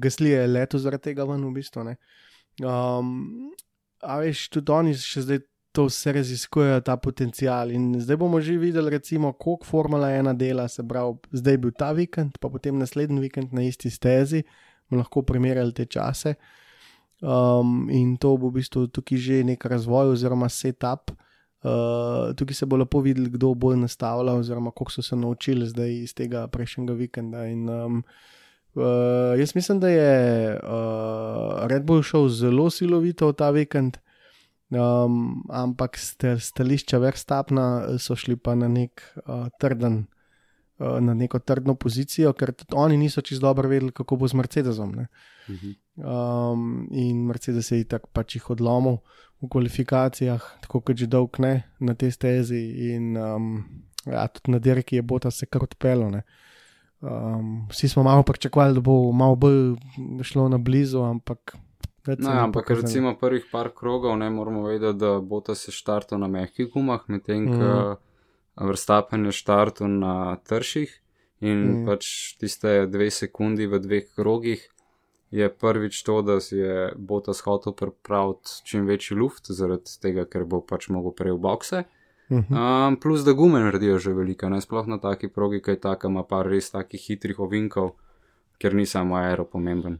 Gasli je leto zaradi tega ven, v bistvu. ne. Um, a veš, tudi oni še zdaj to vse raziskujejo, ta potencial. In zdaj bomo že videli, recimo, koliko Formula 1 dela, se pravi, zdaj je bil ta vikend, pa potem naslednji vikend na isti stezi, bomo lahko primerjali te čase. Um, in to bo v bistvu tukaj že nek razvoj oziroma setup. Uh, tukaj se bo lepo videl, kdo bo nastavljal, oziroma koliko so se naučili zdaj iz tega prejšnjega vikenda. In, um, uh, jaz mislim, da je uh, Red Bull šel zelo silovito v ta vikend, um, ampak stališča Verstapna so šli pa na nek uh, trden. Na neko trdno pozicijo, ker tudi oni niso čisto dobro vedeli, kako bo z Mercedesom. Uh -huh. um, in Mercedes je tako pač jih odlomil v kvalifikacijah, tako kot že dolg ne na tej stezi. In um, ja, tudi na dirki je bota se kar odpeljal. Um, vsi smo malo pričakovali, da bo malo bolj šlo na blizu, ampak. No, ja, ampak recimo prvih par krogov ne moramo vedeti, da bo ta se štartil na mehkih gumah, medtem ko mm. vrstapen je štartil na trših in mm. pač tiste dve sekundi v dveh krogih je prvič to, da si je Botas hotel pripraviti čim večji luft, zaradi tega, ker bo pač mogel prej v bokse. Um, plus, da gume naredijo že velika, ne sploh na taki progi, kaj taka ima par res takih hitrih ovinkov, ker ni samo aero pomemben.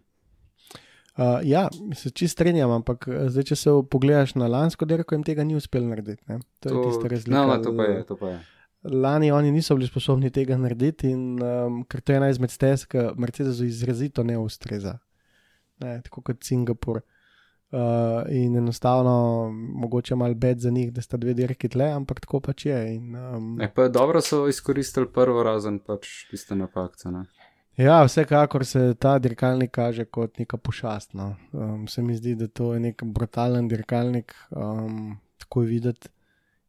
Uh, ja, se čist strinjam, ampak zdaj, če se pogledaš na lansko dirko, jim tega ni uspelo narediti. Ne? To, to je tista razlika. No, no, to pa je, to pa je. Lani oni niso bili sposobni tega narediti, in um, ker to je ena izmed stez, ki Mercedesu izrazito ne ustreza ne, tako kot Singapur. Uh, in enostavno, mogoče malo bed za njih, da sta dve dirki tle, ampak tako pač je. In, um, e, pa dobro so izkoristili prvo razen, pač tiste napakce. Ne? Ja, vsekakor se ta dirkalnik kaže kot neka pošastna. Um, se mi zdi, da to je nek brutalen dirkalnik, um, tako je videti.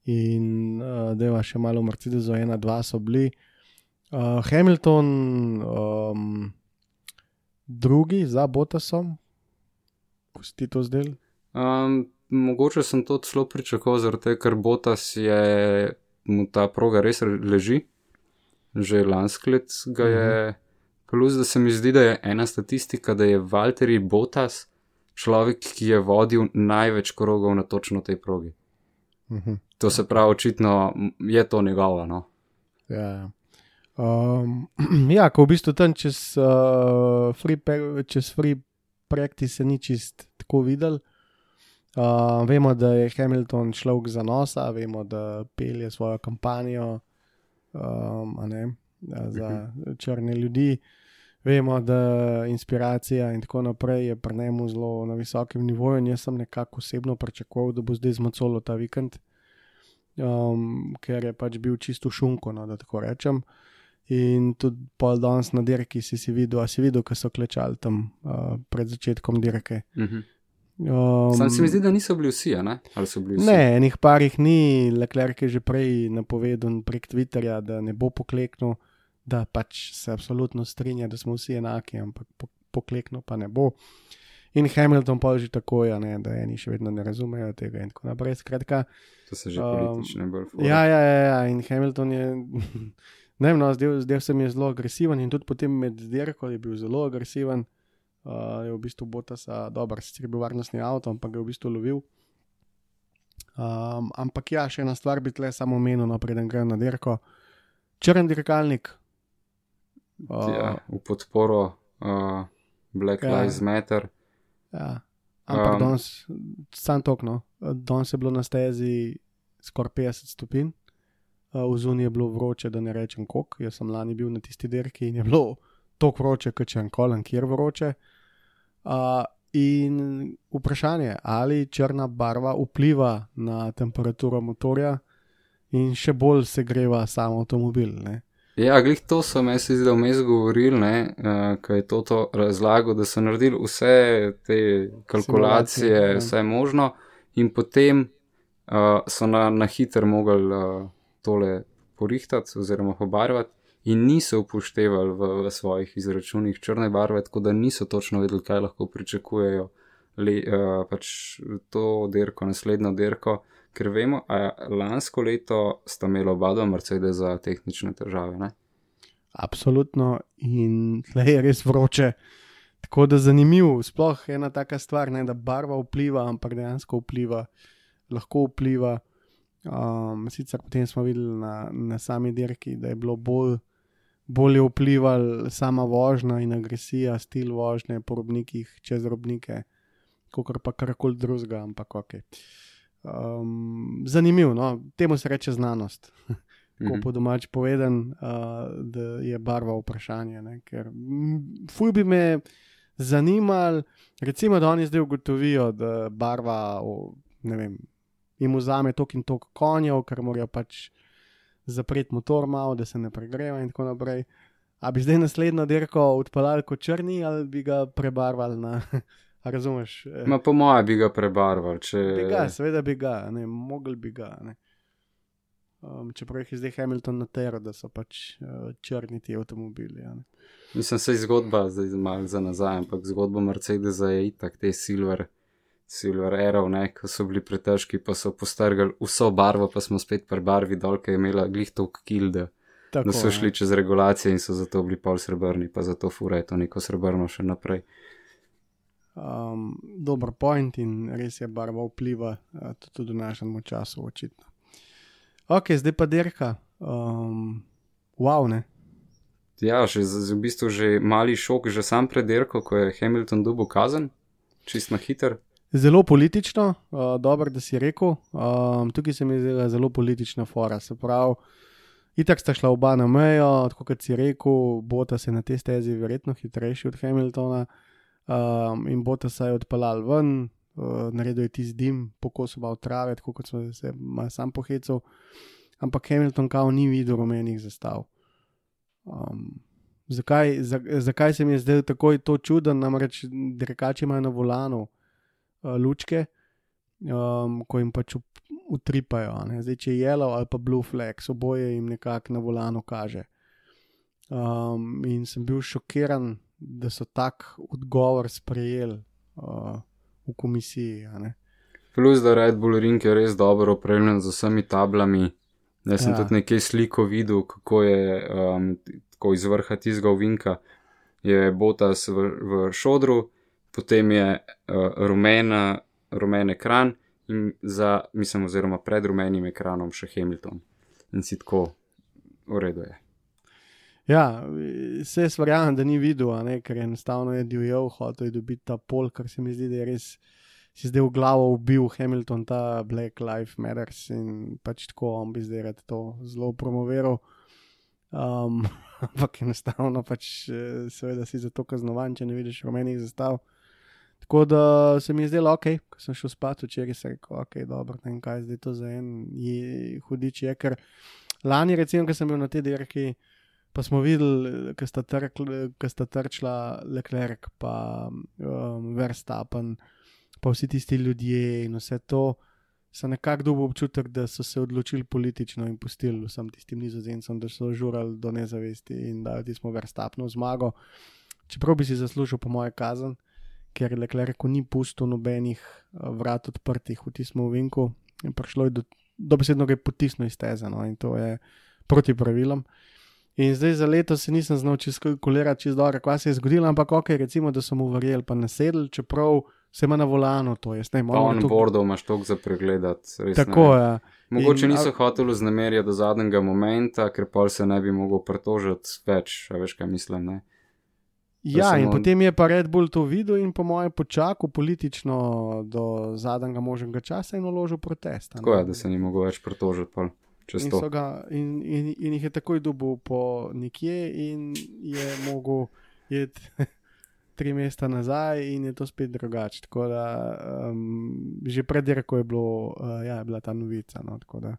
In uh, da je še malo Mercedes, ena, dva so bili. Uh, Hamilton. Um, drugi za Botasom, ko si ti to zdel? Um, mogoče sem to celo pričakoval, zato ker Botas je mu ta proga res leži, že lansko let ga je. Mhm. Plus, da se mi zdi, da je ena statistika, da je Walteri Botas človek, ki je vodil največ krogov na točno tej progi. Mhm. To se pravi, očitno je to njegovo. No? Ja, ja. Um, ja, ko v bistvu tam čez, uh, free, čez free practice ni čist tako videl. Uh, vemo, da je Hamilton človek za nosa, vemo, da pelje svojo kampanjo um, ne, za črne ljudi. Vemo, da inspiracija in tako naprej je pri njemu zelo na visokem nivoju. Jaz sem nekako osebno pričakoval, da bo zdaj zmocolo ta vikend, um, ker je pač bil čisto šunko, no, da tako rečem. Uh, In tudi pol danes na dirki si, si videl, a si videl, ko so klečali tam uh, pred začetkom dirke. Uh -huh. um, Sam se mi zdi, da niso bili vsi, ali so bili vsi? Ne, enih parih ni, Leclerc je že prej napovedal prek Twitterja, da ne bo pokleknil, da pač se absolutno strinja, da smo vsi enaki, ampak po, pokleknil pa ne bo. In Hamilton pa že tako je, ne, da eni še vedno ne razumejo tega in tako naprej. Skratka, to se že um, politično bolj fura. Ja, ja, ja, ja, in Hamilton je. Ne, no, zdaj, zdaj sem je zelo agresiven in tudi potem med dirko je bil zelo agresiven. Uh, je v bistvu Botasa, dobro, sicer je bil varnostni avto, ampak ga je v bistvu lovil. Um, ampak ja, še ena stvar bi tle samo omenil, no, preden grem na dirko. Črn dirkalnik. Uh, ja, v podporo uh, Black ja, Lives Matter. Ja. Ampak um, danes, sam tokno, danes je bilo na stezi skoraj 50 stopinj v zunji je bilo vroče, da ne rečem kok. Jaz sem lani bil na tisti dirki in je bilo tako vroče, kot če enkoli, kjer vroče. Uh, in vprašanje, ali črna barva vpliva na temperaturo motorja in še bolj se greva sam avtomobil. Ne? Ja, glih to so me se zdaj vmes govorili, uh, kaj je to, to razlago, da so naredili vse te kalkulacije, vse možno, in potem uh, so na, na hiter mogli uh, tole porihtati oziroma pobarvati, in niso upoštevali v, v svojih izračunih črne barve, tako da niso točno vedeli, kaj lahko pričakujejo le, uh, pač to dirko, naslednjo dirko. Ker vemo, da lansko leto sta imela oba dva Mercedes za tehnične težave. Ne? Absolutno, in tle je res vroče. Tako da zanimivo, sploh ena taka stvar, ne, da barva vpliva, ampak dejansko vpliva lahko vpliva. Um, sicer potem smo videli na, na sami dirki, da je bilo bolj, bolje vplival sama vožnja in agresija, stil vožnje po robnikih čez robnike, kot pa karkoli drugega, ampak ok. Um, zanimivo, no? temu se reče znanost. Ko Mhm. po domač povedan, uh, da je barva vprašanje. Ne? Ker mm, fuj bi me zanimal, recimo, da oni zdaj ugotovijo, da barva, o, ne vem, jim vzame tok in tok konjev, ker morajo pač zapreti motor malo, da se ne pregreva in tako naprej. A bi zdaj naslednjo dirko odpeljali kot črni ali bi ga prebarvali na. Razumeš? Eh, Ma po moje bi ga prebarval, če. Bi ga, seveda bi ga, ne, mogli bi ga. Ne. Um, čeprav jih je zdaj Hamilton na teru, da so pač uh, črni ti avtomobili. a ne. Mislim, se je zgodba, zdaj malo za nazaj, ampak zgodba Mercedesa je itak, te Silver, Silver Arrow, ne, ko so bili pretežki, pa so postrgali vso barvo, pa smo spet pri barvi dol, ki je imela glih tok kilde, Tako, da so ne. šli čez regulacije in so zato bili pol srebrni, pa zato fura je to neko srebrno še naprej. Um, dober point in res je barva vpliva uh, tudi v našem času, očitno. Ok, zdaj pa dirka. Um, wow, ne. Ja, že v bistvu že mali šok, že sam predirko, ko je Hamilton dubo kazen, čist na hiter. Zelo politično, uh, dobro, da si rekel. Um, tukaj se mi zdela zelo politična fora. Se pravi, itak sta šla oba na mejo, tako kot si rekel, Bota se na tej stezi verjetno hitrejši od Hamiltona. Um, in Bota se je odpeljal ven, uh, naredil je tisti dim, pokosil malo trave, tako kot sem se sam pohecal. Ampak Hamilton kao ni videl rumenih zastav. Um, zakaj, za, zakaj se mi je zdel takoj to čuden, namreč dirkači imajo na volanu lučke, um, ko jim pač utripajo. ne. Zdaj, če je yellow ali pa blue flag, oboje jim nekako na volanu kaže. Um, in sem bil šokiran, da so tak odgovor sprejeli uh, v komisiji. Plus, da Red Bull Ring je res dobro opremljen z vsemi tablami. Jaz sem Ja. tudi nekaj sliko videl, kako je um, tako iz vrha tistega ovinka, je Botas v, v šodru, potem je uh, rumena, rumen ekran in za, mislim, oziroma pred rumenim ekranom še Hamilton. In si tako, v redu je. Ja, se jaz verjamem, da ni videl, ne, ker enostavno je divjal, hotel je dobiti ta pol, kar se mi zdi, da je res si zdaj v glavo ubil Hamilton, ta Black Lives Matters in pač tako on bi zdaj rad to zelo promoviral. Um, ampak enostavno pač, eh, seveda si za to kaznovan, če ne vidiš rumenih zastav. Tako da se mi je zdelo, ok, ko sem šel spat včeraj, sem rekel, ok, dobro, ne vem kaj zdaj to za en je, hudič je, ker lani, recimo, ko sem bil na tej dirki, pa smo videli, ko sta, trkl- ko sta trčila Leclerc, pa um, Verstappen, pa vsi tisti ljudje in vse to, so nekako dobil občutek, da so se odločili politično in pustili vsem tistim nizozemcem, da so žurali do nezavesti in da smo Verstappenu zmago. Čeprav bi si zaslužil, po moje, kazen, ker Leclerc ni pustil nobenih eh, vrat odprtih v tistem ovinku in prišlo je do, dobesedno ga je potisnil iz teze, no, in to je proti pravilom. In zdaj za leto se nisem znal čez kalkulirati, čez dobro, kaj se je zgodilo, ampak ok, recimo, da so mu verjeli, pa nasedli, čeprav se ima na volanu to, jaz ne morem. on bordov imaš toliko za pregledati. Tako je. Mogoče In- niso hoteli vznemirjati do zadnjega momenta, ker pol se ne bi mogel pritožiti več, a veš kaj mislim. Ne? Ja, in on- potem je pa Red Bull to videl in po mojem počakal politično do zadnjega možnega časa in uložil protest. Tako je, da se ni mogel več pritožiti In, ga, in, in, in jih je takoj dobil po nekje, in je mogel iti tri mesta nazaj, in je to spet drugače. Tako da um, že pred dirko je, bilo, uh, ja, je bila ta novica. No, da,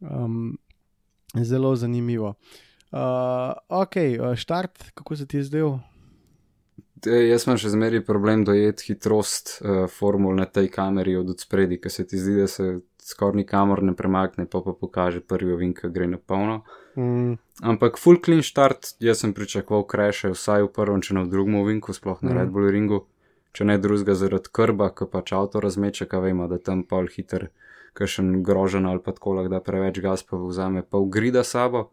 um, zelo zanimivo. Uh, ok, uh, štart, kako se ti je zdel? Te, jaz imam še zmeraj problem dojeti hitrost uh, formul na tej kameri od spredi, ker se ti zdi, da se skoraj nikamor ne premakne, pa pa pokaže prvi ovink, ki gre na polno. Mm, Ampak full clean start, jaz sem pričakoval kreše vsaj v prvem, če ne v drugem ovinku, sploh na Mhm. Red Bull ringu, če ne drugega zaradi krba, ki pač avto razmeče, kaj vemo, da tam pol hiter, kakšen grožen ali pa tako, da preveč gas pa vzame, pa ugrida sabo.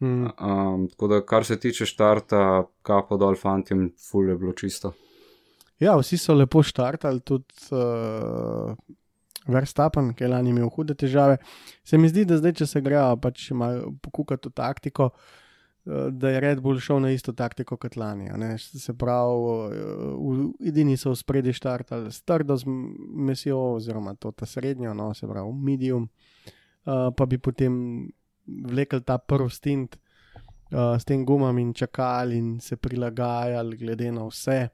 Mm. Um, tako da, kar se tiče štarta, kapo dol fantim, full je bilo čisto. Ja, vsi so lepo štartali, tudi uh, Verstappen, ki je lani imel hude težave. Se mi zdi, da zdaj, če se grejo pač malo pokukati v taktiko, eh, da je Red Bull šel na isto taktiko kot lani. Se pravi, v- edini so v spredje štartali s trdo mesijo, oziroma to ta srednjo, no, se pravi, medium, uh, pa bi potem vlekel ta prvi stint uh, s tem gumam in čakali in se prilagajali glede na vse.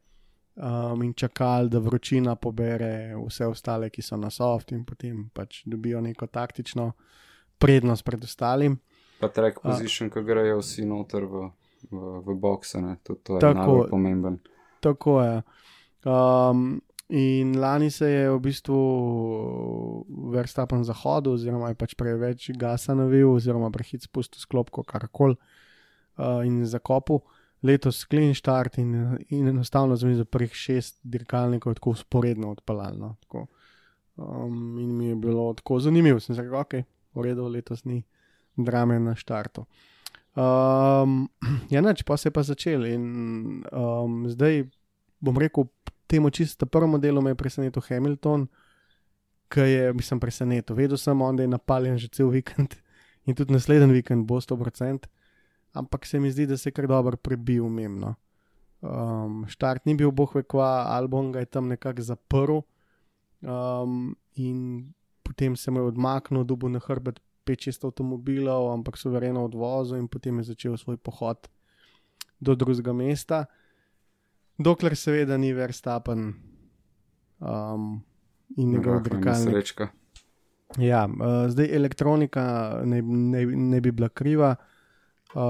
Um, in čakali, da vročina pobere vse ostale, ki so na soft, in potem pač dobijo neko taktično prednost pred ostalim. Pa track position, ki grejo vsi noter v, v, v ne? tudi to je Tako. najbolj pomemben. Tako je. Um, in lani se je v bistvu Verstappen zahodil, oziroma je pač preveč gasa navil, oziroma prehit spustil sklopko, karkoli uh, in zakopil. Letos clean start in, in enostavno za mizo prvih šest dirkalnikov tako usporedno odpalalno. Tako. Um, in mi je bilo tako zanimivo, sem se rekel, ok, v redu, letos ni drame na štartu. Um, ja, neč, pa se je pa začel in um, zdaj bom rekel, temu čisto prvemu delu me je presenetil Hamilton, ki je, mislim, presenetil. Vedel sem, da je napaljen že cel vikend in tudi naslednji vikend bo 100%, ampak se mi zdi, da se je kar dobro prebil umemno. Um, štart ni bil boh vekva, album ga je tam nekako zaprl um, in potem se mu je odmaknil, dubu na hrbet 5-6 avtomobilov, ampak suvereno odvozil in potem je začel svoj pohod do drugega mesta. Dokler seveda ni Verstappen um, in njegov Rahla dirkalnik. nesrečka. Ja, uh, zdaj elektronika ne, ne, ne bi bila kriva. Uh,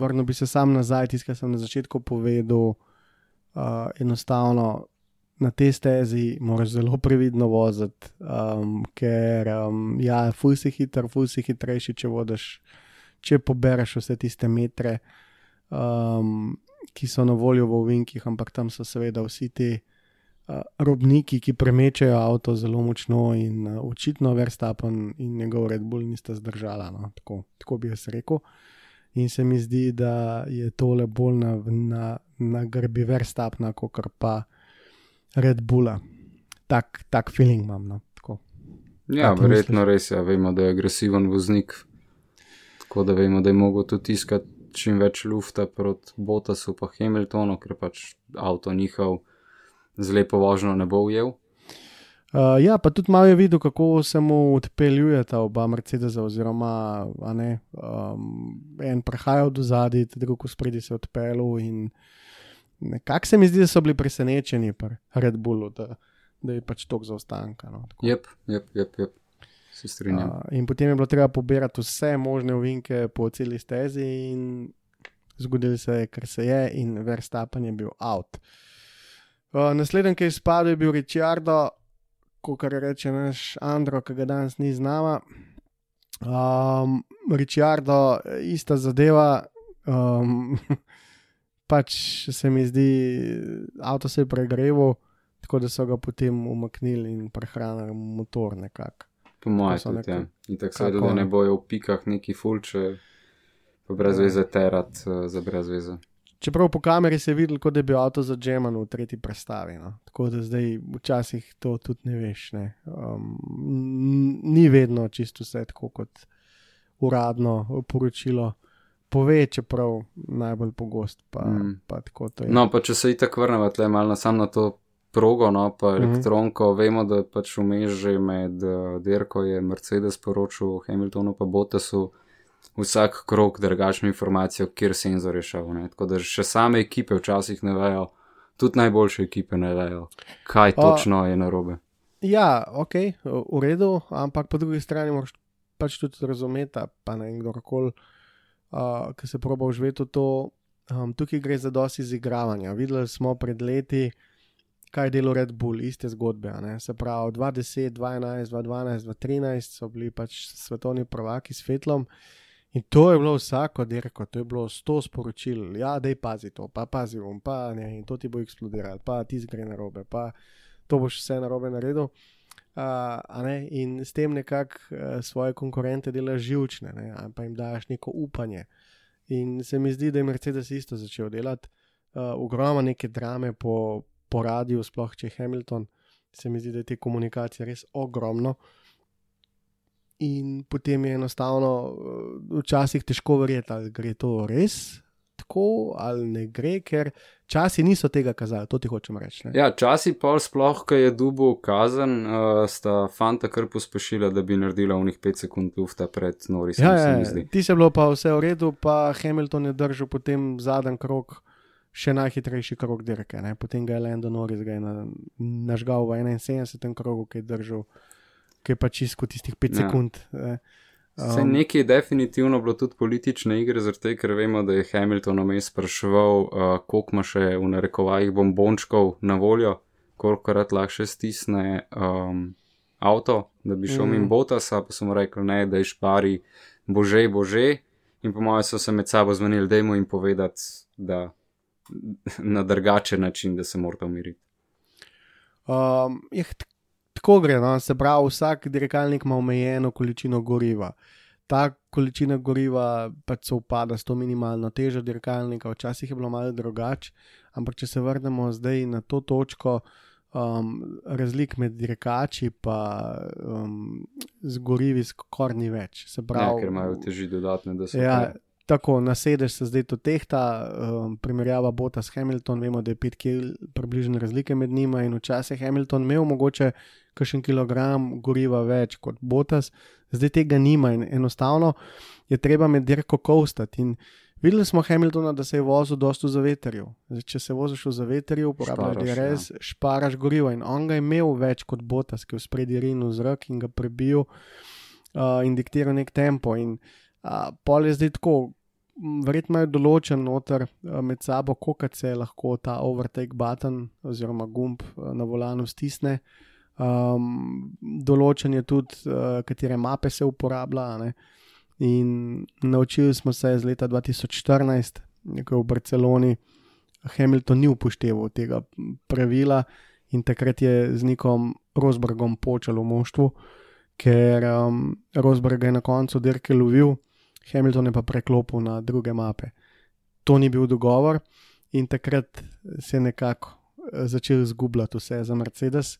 vrnil bi se sam nazaj, tisto, kar sem na začetku povedal. Uh, enostavno na tej stezi moraš zelo previdno voziti, um, ker um, ja, fuj si hiter, fuj si hitrejši, če vodiš, če pobereš vse tiste metre, um, ki so na voljo v ovinkih, ampak tam so seveda vsi ti uh, robniki, ki premečajo avto zelo močno in uh, očitno Verstappen in njegov Red Bull nista zdržala. No? Tako, tako bi jaz rekel. In se mi zdi, da je tole bolj na, na, na grbi Verstappna, kot pa Red Bulla. Tak, tak feeling imam. No? Tako. Ja, verjetno res je. Ja. Vemo, da je agresiven voznik, tako da vemo, da je mogel tudi tiskati čim več lufta proti Botasu pa Hamiltonu, ker pač avto njihov z lepo vožnjo ne bo ujel. Uh, ja, pa tudi malo je videl, kako se mu odpeljujeta oba Mercedesa, oziroma ne, um, en prehajal do zadaj, drug spredi se odpeljal. Nekako se mi zdi, da so bili presenečeni pri Red Bullu, da, da je pač tok zaostanka. No, tako. Jep, jep, jep, jep. Se strinjam. Uh, in potem je bilo treba pobirati vse možne ovinke po celi stezi, in zgodilo se je, kar se je, in Verstappen je bil out. Uh, Naslednji, ki je izpadel, je bil Ricciardo, kot reče naš Andro, ki ga danes ni z nama. Um, Ricciardo, ista zadeva. Um, pač se mi zdi, avto se je pregreval, tako da so ga potem umaknili in prehranili motor nekako. Po mojem, tudi ja. neko- In tako seveda, da ne. bojo v pikah neki fulče, pa brez Ja. veze terat uh, za brez veze. Čeprav po kameri se je videl, kot da je bil avto za Džeman v tretji predstavi. No. Tako da zdaj včasih to tudi ne veš. Ne. Um, ni vedno čisto vse tako kot uradno poročilo. Pove, čeprav najbolj pogost, pa, Mm. mm. pa tako to je. No, pa če se itak vrnemo tle malo na sam na to progo, no, pa Mhm. elektronko, vemo, da pač vmes že med uh, dirko je Mercedes poročal Hamiltonu pa Bottasu vsak krok drugačno informacijo, kjer senzor je šel. Ne. Tako da še same ekipe včasih ne vejo, tudi najboljše ekipe ne vejo, kaj A- točno je narobe. Ja, ok, v redu, ampak po drugi strani moraš pač tudi razumeti, pa ne kdorkoli, uh, ki se proba uživeti v to. Um, tukaj gre za dosti izigravanja. Videli smo pred leti, kaj je delo Red Bull, iste zgodbe. Se pravi, 2010, 2011, 2012, 2013 so bili pač svetovni prvaki s Fetlom. In to je bilo vsako dirko, to je bilo sto sporočil, ja, da je pazi to, pa pazi bom, pa ne, in to ti bo eksplodiralo, pa ti zgre na robe, pa to boš vse na robe naredil. Uh, ne, in s tem nekako uh, svoje konkurente delaš živčne, pa jim daš neko upanje. In se mi zdi, da je Mercedes isto začel delati, uh, ogromno neke drame po, po radiju, sploh če je Hamilton. Se mi zdi, da je te komunikacije res ogromno. In potem je enostavno eh, včasih težko verjeti, ali gre to res tako ali ne gre, ker časi niso tega kazali, to ti hočem reči. ne. Ja, časi pol sploh, ko je dubu kazen, uh, sta fanta kar pospešila, da bi naredila unih 5 sekund lufta pred Norisom, Ja, ja, ja. ti se bilo pa vse v redu, pa Hamilton je držal potem zadnji krok, še najhitrejši krok dirke. Ne? Potem ga je Lando Norris je na, nažgal v 71. krogu, ki je držal, ki je pač iskal tistih 5 Ja. sekund. Vse Um, nekaj je definitivno bilo tudi politične igre, tega, ker vemo, da je Hamilton vmes spraševal, uh, koliko ima še v narekovajih bombončkov na voljo, koliko krat lahko še stisne um, avto, da bi šel mm. Mhm. mimo Botasa, pa so mu rekli, ne, da je špari, bože, bože. In po mojem so se med sabo zmenili, da jim povedati, da na drugačen način, da se morate umiriti. Um, je, tako gre, no? se pravi, vsak dirkalnik ima omejeno količino goriva. Ta količina goriva pač se upada s to minimalno težo dirkalnika, včasih je bilo malo drugače, ampak če se vrnemo zdaj na to točko, um, razlik med dirkači pa um, z gorivi skoraj ni več. Se Ja, pravi, ker imajo teži dodatne, da so. Ja, tako, na sedež se zdaj to tehta, um, primerjava Bota s Hamilton, vemo, da je 5 kg približne razlike med njima in včasih je Hamilton imel mogoče kakšen kilogram goriva več kot Botas, zdaj tega nima in enostavno je treba med dirko kostati. In videli smo Hamiltona, da se je vozil dosto v zaveterju. Zdaj, če se voziš v zaveterju, uporabljaš DRS, ja. šparaš gorivo in on ga je imel več kot Botas, ki je v spredi rinil zrak in ga prebil uh, in diktiral nek tempo. In, uh, pol je zdaj tako, verjetno imajo določen noter uh, med sabo, koliko se lahko ta overtake button oziroma gumb uh, na volanu stisne. Um, določen je tudi, uh, katere mape se uporablja. Ne? In naučili smo se iz leta 2014, ko v Barceloni Hamilton ni upošteval tega pravila in takrat je z nekom Rosbergom počel v moštvu, ker um, Rosberg je na koncu dirke lovil, Hamilton je pa preklopil na druge mape. To ni bil dogovor in takrat se je nekako eh, začel izgubljati vse za Mercedes.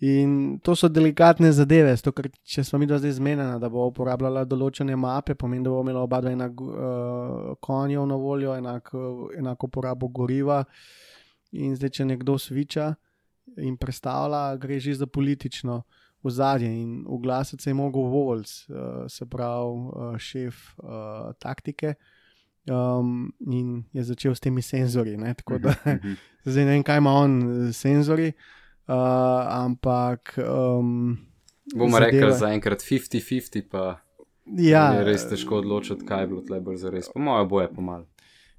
In to so delikatne zadeve, zato ker če smo mi do zdaj zmenjeni, da bo uporabljala določene mape, pomeni, da bo imela oba dva enak uh, konjev na voljo, enak, enako porabo goriva. In zdaj, če nekdo sviča in predstavlja, gre že za politično ozadje. In uglasiti se je mogel Vols, uh, se pravi uh, šef uh, taktike. Um, in je začel s temi senzorji. Ne? Tako da Mhm. zdaj ne vem, kaj ima on eh, senzori, uh, ampak. Um, Bomo zadeve- rekli zaenkrat 50-50, pa Ja, je res težko odločiti, kaj je bilo tle bolj za res. Po mojem boje pomal.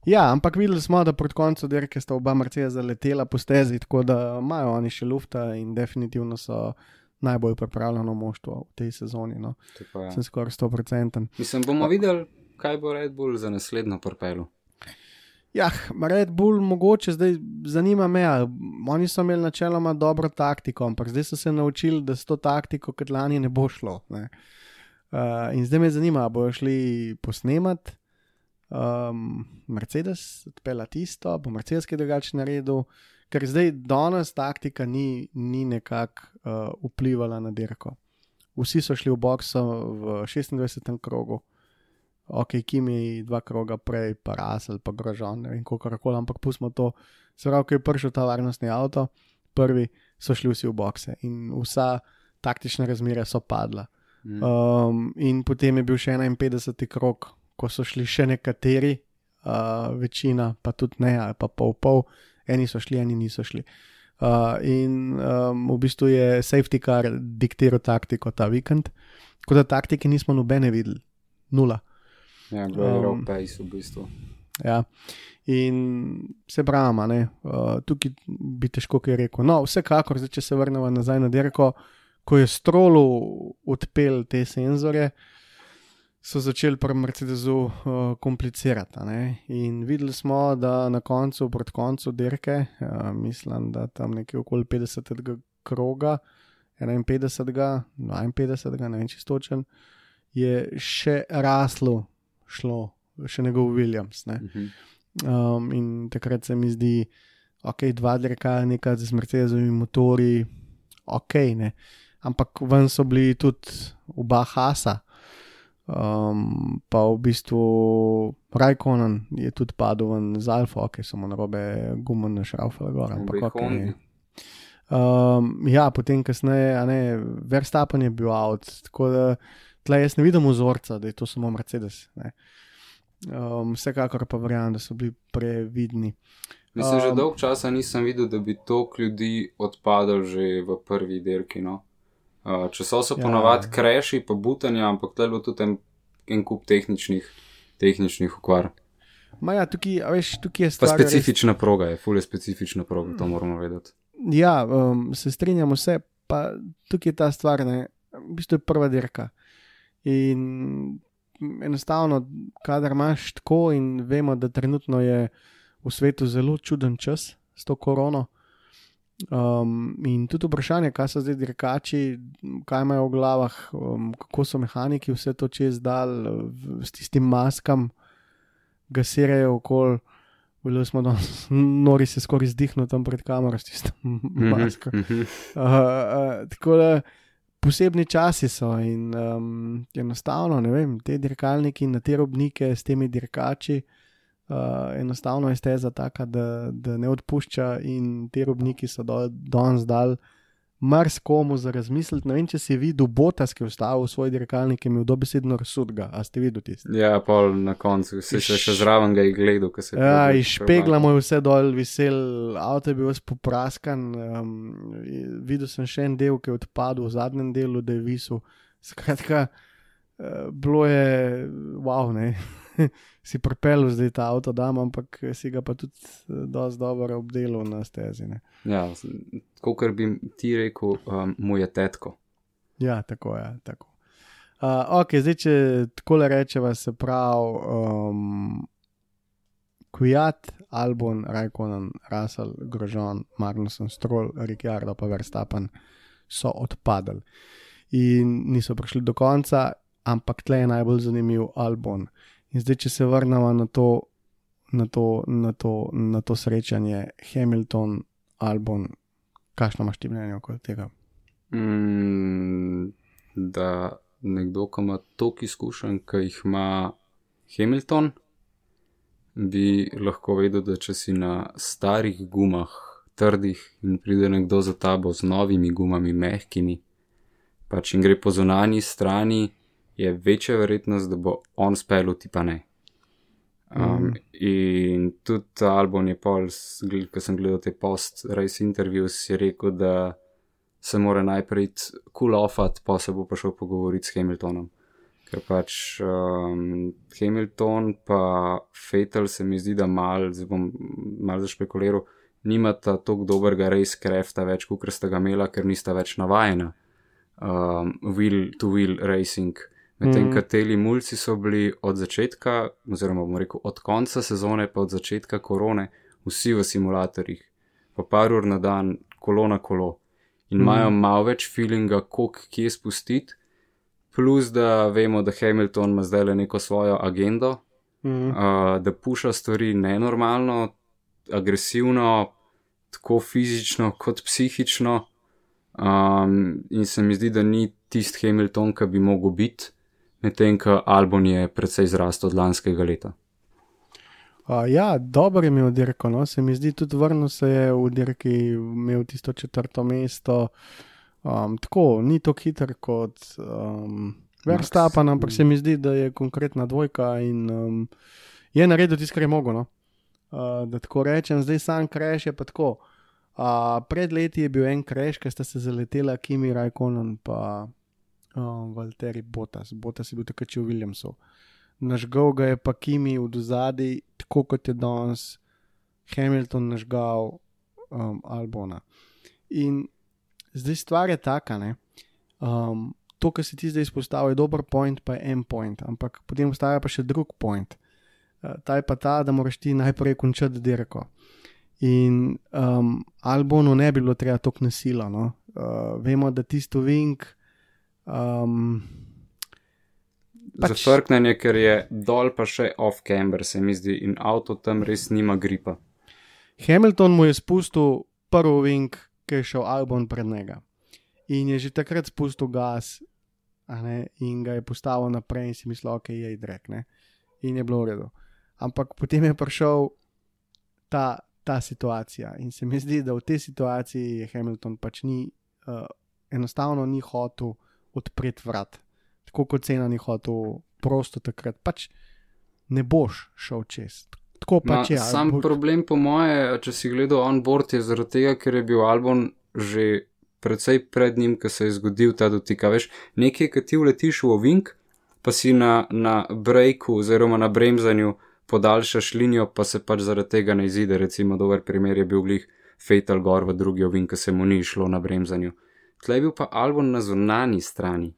Ja, ampak videli smo, da proti koncu dirke sta oba Mercedes zaletela po stezi, tako da imajo oni še lufta in definitivno so najbolj pripravljeno moštvo v tej sezoni. No. Je. Sem skoraj 100%. Mislim, bomo videli, kaj bo Red Bull za naslednjo propelu. Ja, Red Bull mogoče zdaj zanima me. Oni so imeli načeloma dobro taktiko, ampak zdaj so se naučili, da s to taktiko, kot lani, ne bo šlo. Ne. Uh, in zdaj me zanima, ali bojo šli posnemat um, Mercedes, odpela tisto, bo Mercedes kaj drugače naredil, ker zdaj danes taktika ni, ni nekako uh, vplivala na dirko. Vsi so šli v bokso v 26. krogu, ok, Kimi dva kroga prej, pa Rasel, pa Grožon, ne vem, kako koli, ampak pustimo to. Se pravi, ko je prišel ta varnostni avto, prvi so šli vsi v bokse in vsa taktična razmere so padla. Mm. Um, in potem je bil še 51. krok, ko so šli še nekateri, uh, večina pa tudi ne, ali pa pol pol, eni so šli, eni niso šli. Uh, in um, v bistvu je safety car diktiral taktiko ta vikend, tako da taktike nismo nobene videli, nula. Ja, bilo je Um, pace v bistvu. Ja. In se brama, ne. Uh, tukaj bi težko kaj rekel. No, vsekakor, zdaj, če se vrnemo nazaj na dirko, ko je strolu odpel te senzore, so začeli pri Mercedesu uh, komplicirati. ne. In videli smo, da na koncu, proti koncu dirke, uh, mislim, da tam nekje okoli 50. kroga, 51. 52. ne vem čistočen, je še raslo šlo, še njegov Williams. Ne. Mhm. Um, in takrat se mi zdi, ok, dva dirkalnika z Mercedesovimi motori, ok, ne. ampak ven so bili tudi oba Hasa. Um, pa v bistvu Rajkonen je tudi padel ven z Alfa, so mu na robe gumo našraufali gor. Ampak, okay. Um, ja, potem kasneje, a ne, Verstappen je bil out, tako da tle jaz ne vidim vzorca, da je to samo Mercedes. Ne. Um, vsekakor pa verjamem, da so bili previdni. Mislim, že Um, dolgo časa nisem videl, da bi toliko ljudi odpadlo že v prvi dirki. No. Uh, če so se Ja. ponavadi kreši, pa butanja, ampak tle je bilo tudi en, en kup tehničnih, tehničnih okvar. Ma ja, tukaj, a veš, tukaj je Pa stvar. res- specifična proga je, fulje specifična proga, to moramo vedeti. Ja, um, se strinjamo vse, pa tukaj je ta stvar, ne, v bistvu je prva dirka. In enostavno, kadar imaš tako, in vemo, da trenutno je v svetu zelo čuden čas s to korono. Um, in tudi vprašanje, kaj so zdaj dirkači, kaj imajo v glavah, um, kako so mehaniki vse to čez dal, s tistim maskam, gasirajo okoli. Bili smo danes, nori se skoraj zdihnuti tam pred kamero s tistim masko. Mhm. Uh, uh, tako da posebni časi so in um, enostavno, ne vem, te dirkalniki na te robnike s temi dirkači, uh, enostavno je steza taka, da, da ne odpušča in te robniki so do, danes dal marskomu za razmisliti. Ne vem, če si videl Botas, ki je vstavil svoj dirkalnik, je imel dobesedno razsudga. A ste videli tisto? Ja, pol na koncu, vsi se še zraven ga je gledal, ko se je. Ja, prebral- iz špegla mu je vse dol visel, avto je bil spopraskan. Um, videl sem še en del, ki je odpadel v zadnjem delu, da je visel. Skratka, uh, bilo je, wow, ne. si propel zdaj ta avto, dam, ampak si ga pa tudi eh, dosti dobro obdelal na stezi. Ne. Ja, kot bi ti rekel, um, mu je tetko. Ja, tako je. Tako. Uh, ok, zdaj, če tako rečeva, se pravi, um, Kujat, Albon, Rajkonen, Russell, Grožon, Magnussen, Stroll, Ricciardo, pa Verstappen so odpadli in niso prišli do konca, ampak tle je najbolj zanimiv Albon. In zdaj, če se vrnemo na to, na to, na to, na to srečanje, Hamilton, Albon, kakšno imaš ti mnenje okoli tega? Mm, da nekdo, ki ima toliko izkušenj, ki jih ima Hamilton, bi lahko vedel, da če si na starih gumah, trdih in pride nekdo za tabo z novimi gumami, mehkimi, pač in gre po zunanji strani, je večja verjetnost, da bo on spel, ti pa ne. Um, mm. In tudi ta album je pol, ko sem gledal te post-race interviews, je rekel, da se mora najprej kulofati, pa se bo pa šel pogovoriti s Hamiltonom. Ker pač um, Hamilton pa Fatal se mi zdi, da mal, zdaj bom mal zašpekuliral, nimata tako dobrega race crafta več, kot sta ga imela, ker nista več navajena um, wheel-to-wheel racing. Medtem, mm. kateri mulci so bili od začetka, oziroma bomo rekel od konca sezone, pa od začetka korone, vsi v simulatorjih, pa par ur na dan, kolo na kolo. In Mhm. imajo mm. malo več feelinga, koliko kje spustiti, plus da vemo, da Hamilton ima zdaj le neko svojo agendo, Mm. uh, da puša stvari nenormalno, agresivno, tako fizično kot psihično. Um, in se mi zdi, da ni tisti Hamilton, ki bi mogel biti, medtem ko Albon je precej zrastel od lanskega leta. Uh, ja, dobro je imel dirko, no? se mi zdi, tudi vrnil se je v dirki, imel tisto četrto mesto. Um, tako, ni to hiter kot um, Verstappen, ampak se mi zdi, da je konkretna dvojka in um, je naredil tisto, kar je mogel. No? Uh, da tako rečem, zdaj sam kreš je pa tako. Uh, pred leti je bil en kreš, ki sta se zaletela Kimi Rajkonen pa um, Valtteri Botas. Botas je bil takrat v Williamsu. Nažgal ga je pa Kimi v dozadi, tako kot je danes Hamilton nažgal um, Albona. In zdaj stvar je taka, ne. Um, to, kar si ti zdaj izpostavil, je dober point, pa je en point, ampak potem obstaja pa še drug point. Uh, ta je pa ta, da moraš ti najprej končati dirko. In um, Albonu ne bi bilo treba tako nasilno. No? Uh, vemo, da tisto vink. Um, Pač... Zafrknjenje, ker je dol pa še off-camber, se mi zdi, in avto tam res nima gripa. Hamilton mu je spustil prvi vink, ki je šel Albon pred njega. in je že takrat spustil gas ne, in ga je postavil naprej in si mislil, ok, je idrek, ne, in je bilo v redu. Ampak potem je prišel ta, ta situacija in se mi zdi, da v tej situaciji je Hamilton pač ni, uh, enostavno ni hotel odpreti vrat, tako kot cena ni hotel prosto takrat. Pač ne boš šel čez. Tako pač Ma, je. sam ali bo- problem, po moje, če si gledal on board, je zaradi tega, ker je bil Albon že precej pred njim, ko se je zgodil ta dotik. Veš, nekaj, ki ti vletiš v ovink, pa si na, na breaku oziroma na bremzanju podaljšaš linijo, pa se pač zaradi tega ne izide. Recimo, dober primer je bil glih Fatal Gor v drugi ovink, ko se mu ni šlo na bremzanju. Tle je bil pa Albon na zunani strani.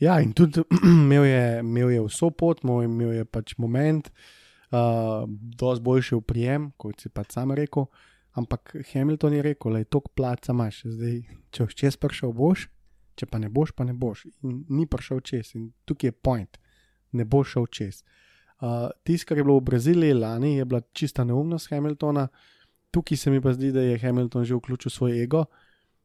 Ja, in tudi imel je, imel je vso pot, imel, je pač moment, uh, dosti boljši v prijem, kot si pač sam rekel. Ampak Hamilton je rekel, da je tok placa imaš, zdaj če boš čez prišel, boš, če pa ne boš, pa ne boš. In ni prišel čez, in tukaj je point, ne bo šel čez. Uh, Tisto, kar je bilo v Braziliji lani, je bila čista neumnost Hamiltona, tukaj se mi pa zdi, da je Hamilton že vključil svoj ego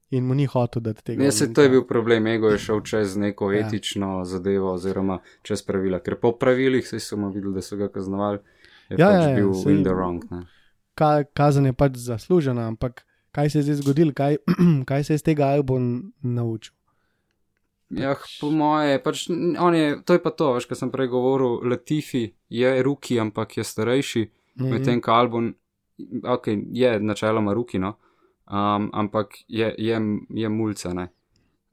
in mu ni hotel dati tega. Ne, se to je bil problem, ego je šel čez neko Ja. etično zadevo oziroma čez pravila, ker po pravilih se smo videli, da so ga kaznovali, je Ja, pač ja, ja, bil saj- in the wrong. Ne. ka, kazen je pač zaslužena, ampak kaj se je zdaj zgodilo, kaj, kaj se je iz tega Albon naučil? Ja, po moje, pač, je, to je pa to, veš, kar sem prej govoril, Latifi je ruki, ampak je starejši, Mhm. medtem ko Albon, ok, je načeloma ruki, no, um, ampak je, je, je mulca, ne.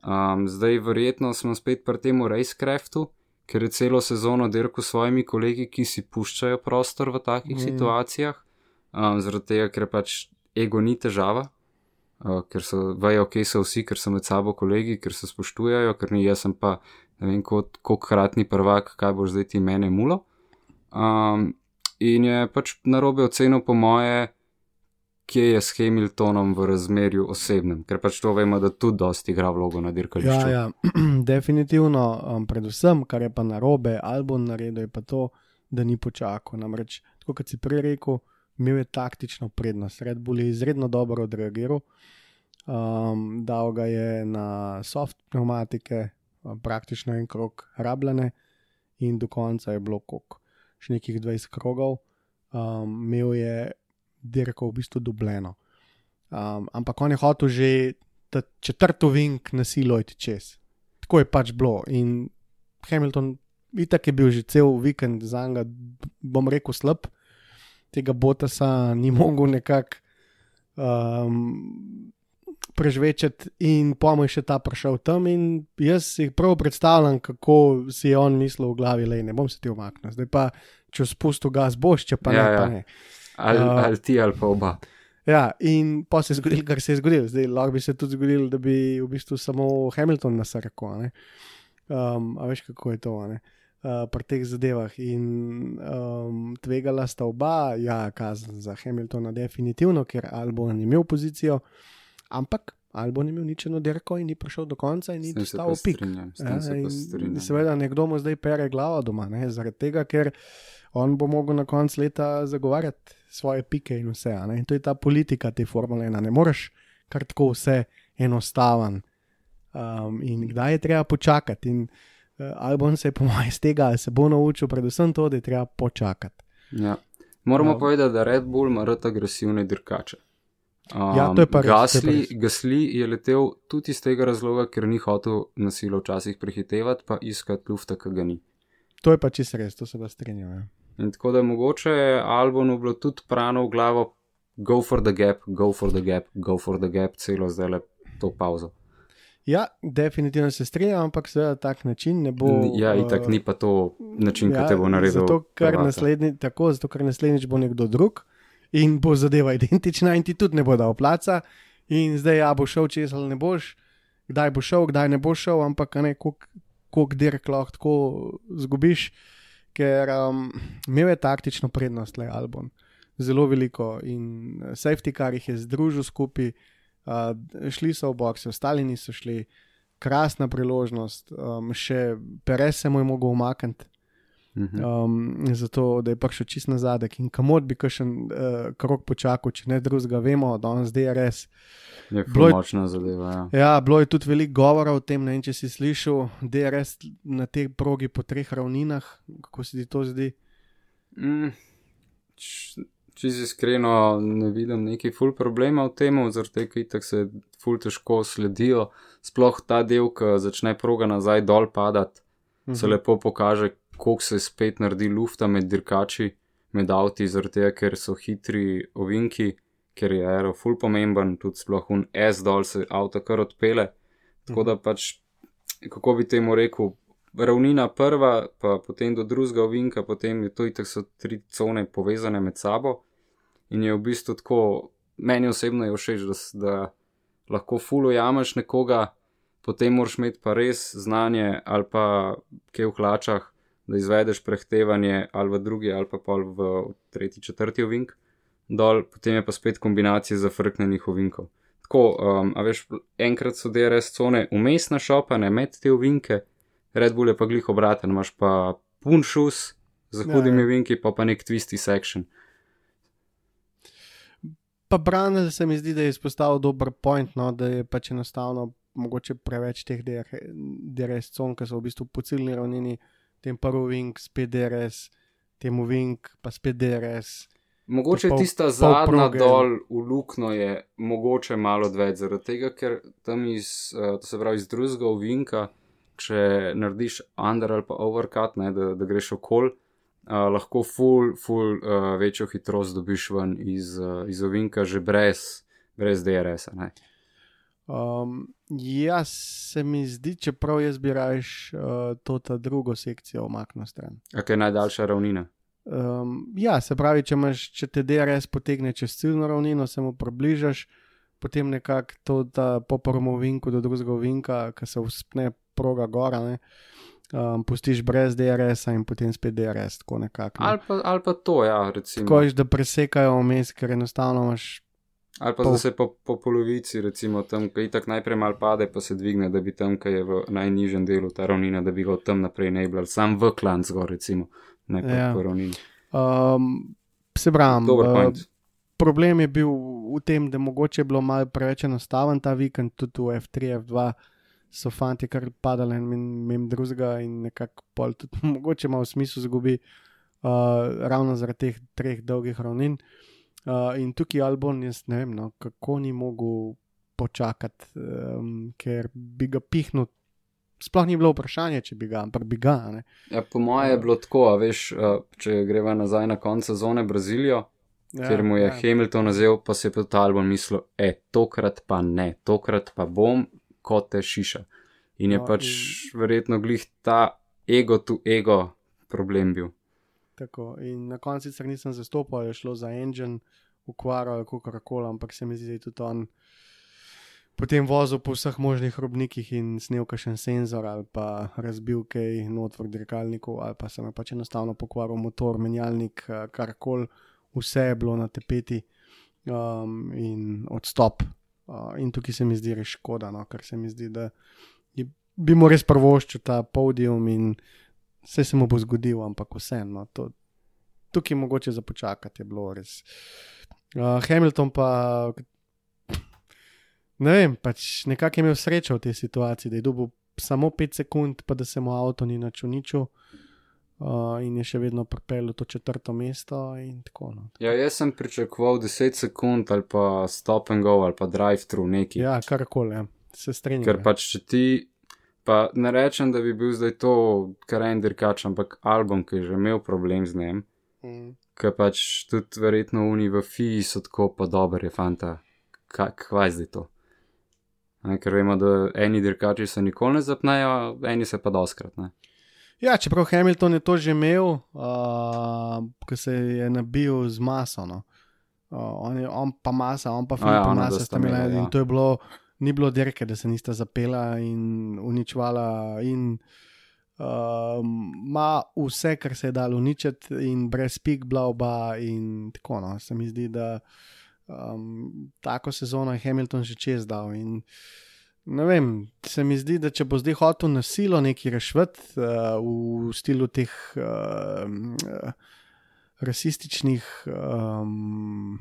Um, zdaj verjetno smo spet pri tem Racecraftu, ker je celo sezono dirkal s svojimi kolegi, ki si puščajo prostor v takih mm. situacijah, um, zaradi tega, ker pač ego ni težava, uh, ker so, vejo, kje so vsi, ker so med sabo kolegi, ker se spoštujajo, ker ni jaz pa, ne vem, kot kokratni prvak, kaj boš zdaj ti mene mulo. Um, in je pač narobe ocenil po moje, kje je s Hamiltonom v razmerju osebnem, ker pač to vemo, da tudi dosti igra vlogo na dirkališču. Ja, ja, definitivno, um, predvsem, kar je pa narobe, Albon naredil, je pa to, da ni počakal. Namreč, tako kot si prej rekel, imel je taktično prednost. Red Bull je izredno dobro odreagiral, um, dal ga je na soft pneumatike, um, praktično en krok rabljene, in do konca je bilo kok, še nekih 20 krogov, um, imel je dirko v bistvu dubleno. Um, ampak on je hotel že ta četrto vink na silo iti čez. Tako je pač bilo. In Hamilton, itak je bil že cel vikend za njega, bom rekel, slab, tega Botasa ni mogel nekako um, prežvečati, in pomo je še ta prišel tam. In jaz si prav predstavljam, kako si je on mislil v glavi, da ne bom se ti umaknil. Zdaj pa, če spustil gas, boš, če pa Ja, ne, ja. pa ne. Ali, Uh, ali ti, ali pa oba. Ja, in pa se je zgodilo, kar se je zgodilo. Zdaj, lahko bi se tudi zgodilo, da bi v bistvu samo Hamilton nasrkal. Um, a veš, kako je to ne? uh, pri teh zadevah. In um, tvegala sta oba, ja, kazen za Hamiltona, definitivno, ker Albon je imel pozicijo, ampak Albon je imel ničeno dirko in ni prišel do konca in ni dostal pa pik. strinjam. S Ja, tem se in strinjam. seveda nekdo mu zdaj pere glavo doma, ne? zaradi tega, ker on bo mogel na koncu leta zagovarjati svoje pike in vse. In to je ta politika te Formule 1. Ne moreš kar tako vse enostaven. Um, in kdaj je treba počakati. In uh, Albon se je, po mojem, iz tega se bo naučil predvsem to, da je treba počakati. Ja. Moramo Ja. povedati, da Red Bull ima rad agresivne dirkače. Um, Ja, to je pa res, to je pa Gasli, res. Gasli je letel tudi iz tega razloga, ker ni hotel na silo včasih prehitevati, pa iskati lufta, ki ga ni. To je pa čisto res, to se pa strinjam. Ja. In tako da je mogoče Albonu bilo tudi prano v glavo, go for the gap, go for the gap, go for the gap, celo zdaj le to pauzo. ja, definitivno se strinjam, ampak seveda tak način ne bo. Ja, uh, itak ni pa to način, ja, ki te bo naredil. Zato ker, naslednji, tako, zato, ker naslednjič bo nekdo drug in bo zadeva identična, in ti tudi ne bo dal placa. In zdaj, ja, bo šel čez ali ne boš, kdaj bo šel, kdaj ne bo šel, ampak ne koliko dirk lahko tako zgubiš, ker um, imel je taktično prednost, le Albon. Zelo veliko in eh, safety car jih je združil skupaj, uh, šli so v boxe, ostali niso šli, krasna priložnost, um, še Perez se mu je mogel umakniti. Mhm. um, zato da je prišel čist na zadek in kamor bi kakšen uh, krok počakal, če ne drugega, vemo, da je res. Je bilo močna zadeva. Ja. Ja, bilo je tudi veliko govora o tem, ne vem, če si slišal, da je res na tej progi po treh ravninah, kako se ti to zdi. Mm, č- Čisto iskreno ne vidim neki ful problema v tem, zaradi tega, ker se ful težko sledijo. Sploh ta del, ki začne proga nazaj dol padati, se Mhm. lepo pokaže, koliko se spet naredi lufta med dirkači, med avti, zaradi tega, ker so hitri ovinki, ker je aero ful pomemben, tudi sploh un S dol se avto kar odpele. Tako da pač, kako bi temu rekel, ravnina prva, pa potem do drugega ovinka, potem je to itak so tri cone povezane med sabo. In je v bistvu tako, meni osebno je všeč, da, da lahko fulo jameš nekoga, potem moraš imeti pa res znanje ali pa kje v hlačah, da izvedeš prehtevanje ali v drugi ali pa pol v tretji, četrti ovink dol, potem je pa spet kombinacija zafrknenih ovinkov. Tako, um, a veš, enkrat so DRS cone umestna šopane med te ovinke, Red Bull je pa glih obraten, imaš pa pun šus z Ja, hudimi ja. ovinki, pa pa nek twisty section. Pa Branel se mi zdi, da je izpostavil dober point, no, da je pač enostavno mogoče preveč teh DRS con, ki so v bistvu po ciljni ravnini, tem prvi wing, spet DRS, temu wing, pa spet DRS. Mogoče pol- tista zadnja dol v luknjo je mogoče malo odveč, zaradi tega, ker tam iz, eh, to se pravi iz drugega ovinka, če narediš under ali pa overcut, ne, da, da greš okol, uh, lahko full, full uh, večjo hitrost dobiš ven iz, uh, iz ovinka že brez, brez DRS-a. Um, ja, se mi zdi, čeprav jaz bi rajš uh, to ta drugo sekcijo omaknil stran. A kaj je najdaljša ravnina? Um, ja, se pravi, če, imaš, če te DRS potegne čez ciljno ravnino, se mu približaš, potem nekako to, da po prvem ovinku do drugega ovinka, ki se uspne proga gora, ne, um, pustiš brez DRS-a in potem spet DRS, tako nekako. ne. Ali pa, ali pa to, ja, recimo. Tako je, da presekajo vmes, ker enostavno imaš. Ali pa Pol- da se po, po polovici, recimo tam, ki tako najprej mal pade, pa se dvigne, da bi tam, ki je v najnižjem delu ta ravnina, da bi ga od tam naprej neblal, sam v klanc gor, recimo, ne pa Ja. po ravnini. Um, se pravi, Dober uh, point. problem je bil v tem, da mogoče je bilo malo preveč enostaven ta vikend, tudi v F3, F2 so fanti kar padali min- mim drugega in nekako pol tudi mogoče malo smislu zgubi, uh, ravno zaradi teh treh dolgih ravnin. Uh, in tukaj Albon, jaz ne vem, no, kako ni mogel počakati, um, ker bi ga pihnil. Sploh ni bilo vprašanje, če bi ga, ampak bi ga. Ne? Ja, po moje je bilo tako, veš, a, če greva nazaj na konec sezone Brazilijo, ja, ker mu je ja. Hamilton nazel, pa se je pa ta album mislil, e, tokrat pa ne, tokrat pa bom, kot te šiša. In je no, pač in... verjetno glih ta ego tu ego problem bil. Tako, in na koncu sicer nisem zastopal, je šlo za engine, ukvaro ali kako koli, ampak se mi zdi, da je tudi on potem vozil po vseh možnih robnikih in snil kakšen senzor ali pa razbil kaj notvr dirkalnikov ali pa se mu pač enostavno pokvaril motor, menjalnik, eh, karkoli, vse je bilo na tepeti um, in odstop. Uh, in tukaj se mi zdi res škoda, no, ker se mi zdi, da je, bi mu res prvoščil ta podium in vse se mu bo zgodilo, ampak vseeno. No, tukaj mogoče za počakati je bilo res. Uh, Hamilton pa. Ne vem, pač nekako je imel srečo v tej situaciji, da je dobil samo 5 sekund, pa da se mu avto ni nič uničil uh, in je še vedno pripeljal to četrto mesto. in Tako, no. Ja, jaz sem pričakoval 10 sekund ali pa stop and go ali pa drive through neki. Ja, karkoli, ja. se strinjam. Ker ja. pač če ti, pa ne rečem, da bi bil zdaj to kar en dirkač, ampak album, ki je že imel problem z njim, Mm. ker pač tudi verjetno oni v FII so tako pa dober je fanta. Kaj, kaj zdaj to? Ne, ker vemo, da eni dirkači se nikoli ne zapnejo, eni se pa doskrat. Ne. Ja, čeprav Hamilton je to že imel, uh, ko se je nabil z maso. No. Uh, on, je, on pa masa, on pa Filip ja, ja, ona, masa sta imela imela, in ja. to je bilo, ni bilo dirke, da se nista zapela in uničvala in ima uh, vse, kar se je dalo uničiti in brez pik, bla oba in tako. No. Se mi zdi, da um, tako sezono je Hamilton že čez dal in ne vem, se mi zdi, da če bo zdaj hotel na silo nekaj rešiti uh, v stilu teh uh, uh, rasističnih um,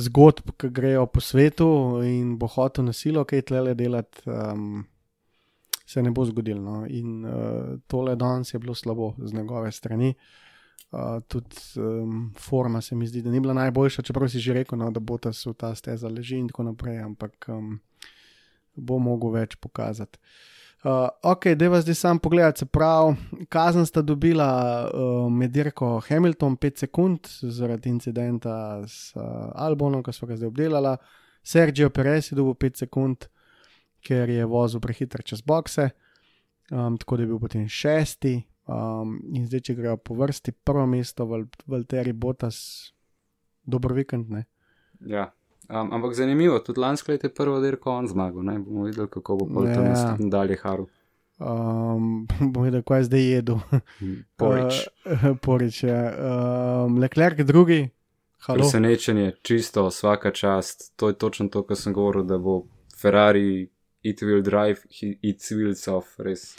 zgodb, ki grejo po svetu in bo hotel na silo kaj tlele delati, um, se ne bo zgodilo. No. In uh, tole danes je bilo slabo z njegove strani. Uh, tudi um, forma se mi zdi, da ni bila najboljša, čeprav si že rekel, no, da bo ta ta steza leži in tako naprej, ampak um, bo mogel več pokazati. Uh, ok, da vas zdaj sam pogledate, se pravi, kazen sta dobila uh, med dirko Hamilton 5 sekund zaradi incidenta s uh, Albonom, ki so ga zdaj obdelala, Sergio Perez je dobil 5 sekund, ker je vozil prehiter čez bokse, um, tako da je bil potem šesti. Um, in zdaj, če grejo po vrsti, prvo mesto, Val Valtteri Botas, dober vikend. Ne? Ja. Um, ampak zanimivo, tudi lansko leto je prvo dirko on zmagal, ne bomo videli, kako bo pol to Ja. dalje haru. Um, bom videl, kaj je zdaj jedel. Porič. Uh, porič je. Um, Leclerc drugi, halo. Presenečenje, čisto vsaka čast. To je točno to, kar sem govoril, da bo Ferrari, it will drive, it will off, res.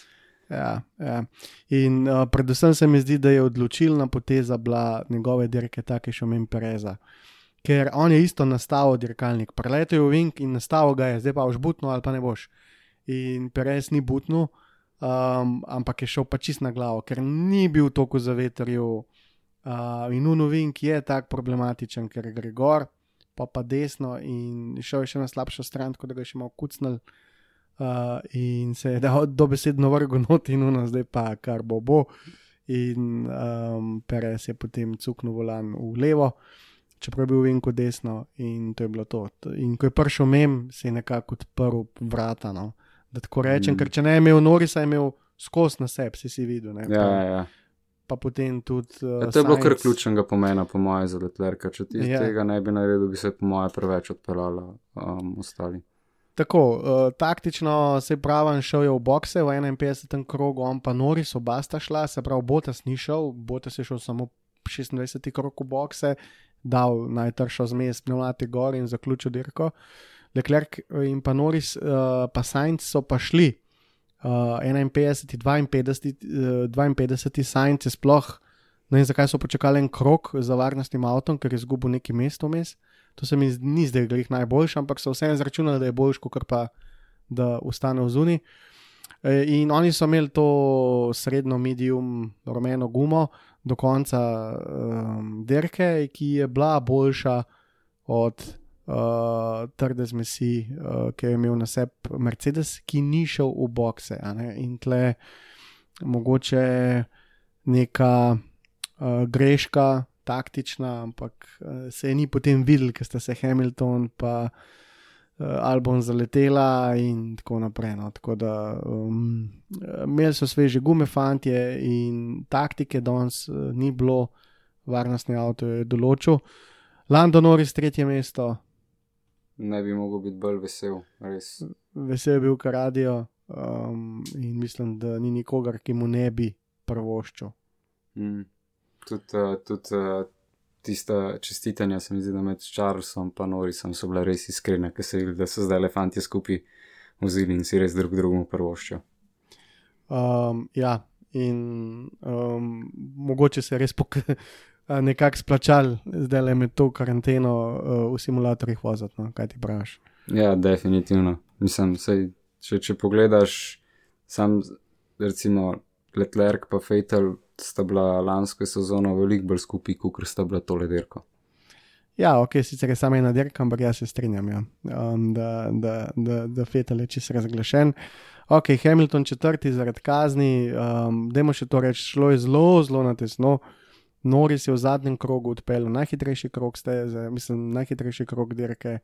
Ja, ja. In uh, predvsem se mi zdi, da je odločilna poteza bila njegove dirke, take še omen Pereza. Ker on je isto nastavil dirkalnik, preletel je v Vink in nastavil ga je, zdaj pa boš butno ali pa ne boš. In Perez ni butno, um, ampak je šel pa čist na glavo, ker ni bil toliko zavetril. Uh, in Unovink je tako problematičen, ker gre gor, pa pa desno in šel je še na slabšo stran, tako da ga je še malo kucnil. Uh, in se je dal dobesedno vrgel not in uno, zdaj pa kar bo bo. In um, Perez je potem cuknil volan v levo, čeprav je bil Vinko desno, in to je bilo to. In ko je prišel mem, se je nekako odprl vrata. No. Da tako rečem, Mm. ker če ne je imel Norisa, je imel skos na sebi, si si videl. Ne, Ja, pa, ja, pa potem tudi. Uh, Ja, to je bilo kar ključnega pomena, po mojem, za Leclerca. Če ti Ja. tega ne bi naredil, bi se, po mojem, preveč odpeljala um, ostali. Tako, uh, taktično se pravi, šel je v bokse v 51. krogu, on pa Noris, oba sta šla, se pravi, Botas ni šel, Botas je šel samo 26. krog v bokse, dal najtršo zmes, pneumatik gor in zaključil dirko. Leclerc in pa Noris, uh, pa Sainz so pa šli. Uh, 51, 52, uh, 52 Sainz je sploh, ne vem zakaj so počakali en krok za varnostnim avtom, ker je izgubil neki mesto vmes. To se mi ni zdaj glih najboljši, ampak so vseeno izračunali, da je boljš, kot pa da ustane v zuni. E, In oni so imeli to srednjo, medium, rumeno gumo do konca um, dirke, ki je bila boljša od uh, trde zmesi, uh, ki je imel na sebi Mercedes, ki ni šel v ne. In tle mogoče neka uh, greška, taktična, ampak uh, se je ni potem videl, ker sta se Hamilton pa uh, Albon zaletela in tako naprej. No. Tako da um, imeli so sveže gume, fantje in taktike, danes uh, ni bilo, varnostni avto je določil. Lando Norris, tretje mesto, Ne bi mogel biti bolj vesel, res. vesel je bil, kar radijo. Um, in mislim, da ni nikogar, ki mu ne bi prvoščil. Mm. Tudi uh, tud, uh, tista čestitanja, se mi zdi, da med Charlesom in Norisom so bile res iskrene, ker se vidi, da so zdaj elefanti skupaj vozili in si res drug drugemu prvoščijo. Um, ja, in um, mogoče se je res nekako splačal, zdaj le med to karanteno uh, v simulatorjih voziti. No? Kaj ti praviš? Ja, definitivno. Mislim, sej, če, če pogledaš, sam recimo Leclerc pa Fatal sta bila lansko sezono veliko bolj skupaj, kot sta bila tole dirko. Ja, ok, sicer je samo ena dirka, ampak jaz se strinjam, ja. um, da, da, da, da Fetal je čist razglašen. Ok, Hamilton četrti zaradi kazni, um, dajmo še to reči, šlo je zelo, zelo na tesno. Noris je v zadnjem krogu odpeljal najhitrejši krog steze, mislim, najhitrejši krog dirke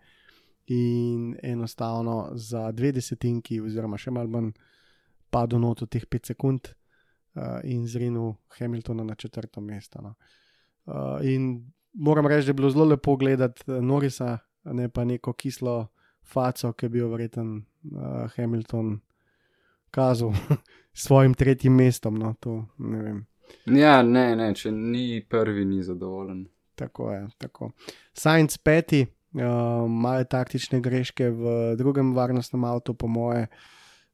in enostavno za dve desetinki, oziroma še malo manj, padel not v teh pet sekund uh, in zrinil Hamiltona na četrto mesto. No. Uh, in moram reči, da je bilo zelo lepo gledati eh, Norisa, ne pa neko kislo faco, ki bi jo verjeten uh, Hamilton kazal s svojim tretjim mestom. No, to, ne vem. Ja, ne, ne, če ni prvi, ni zadovoljen. Tako je. Tako. Science peti, um, male taktične greške v drugem varnostnem avtu, po moje,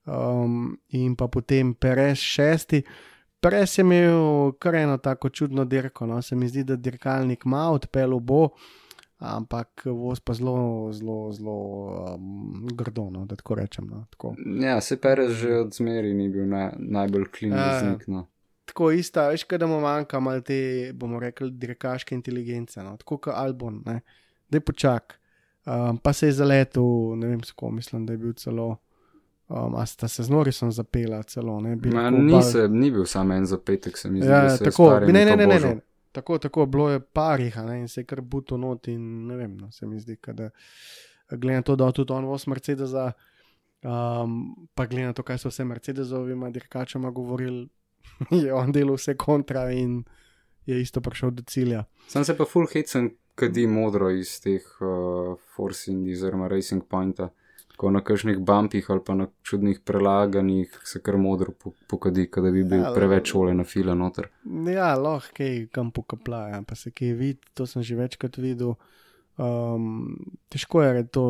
um, in pa potem Perez šesti. Perez je imel kar eno tako čudno dirko, no? se mi zdi, da dirkalnik ima odpel bo, ampak voz pa zelo, zelo, zelo um, grdo, no? da tako rečem. No? Tako. Ja, se Perez že od zmeri ni bil naj, najbolj klin Ja. No. Tako ista, veš, da mu manjka malo te, bomo rekli, dirkaške inteligence, no? tako kot Albon, da je počak. Um, pa se je zaletel, ne vem, s kom mislim, da je bil celo. Um, a sta se z Norisom zapela celo, ne Ma, ni, se, ni bil samo en zapetek, se mi zdi. Ja, je tako, ne, ne, ne, ne, ne. Tako, tako, bilo je parih, ne, in se je kar buto not in ne vem, no, se mi zdi, da glede na to, da tudi on voz Mercedesa, um, pa glede na to, kaj so vse Mercedesovima dirkačama govorili, je on delal vse kontra in je isto prišel do cilja. Sam se pa full hecen, kadi modro iz teh uh, Force Indy oziroma Racing Pointa. Ko na kakšnih bumpih ali pa na čudnih prelaganjih se kar modro po- pokadi, da bi bil Ja, preveč ole na fila noter. Ja, lahko kaj kam pokaplaja, pa se kaj vidi, to sem že večkrat videl. Um, težko je to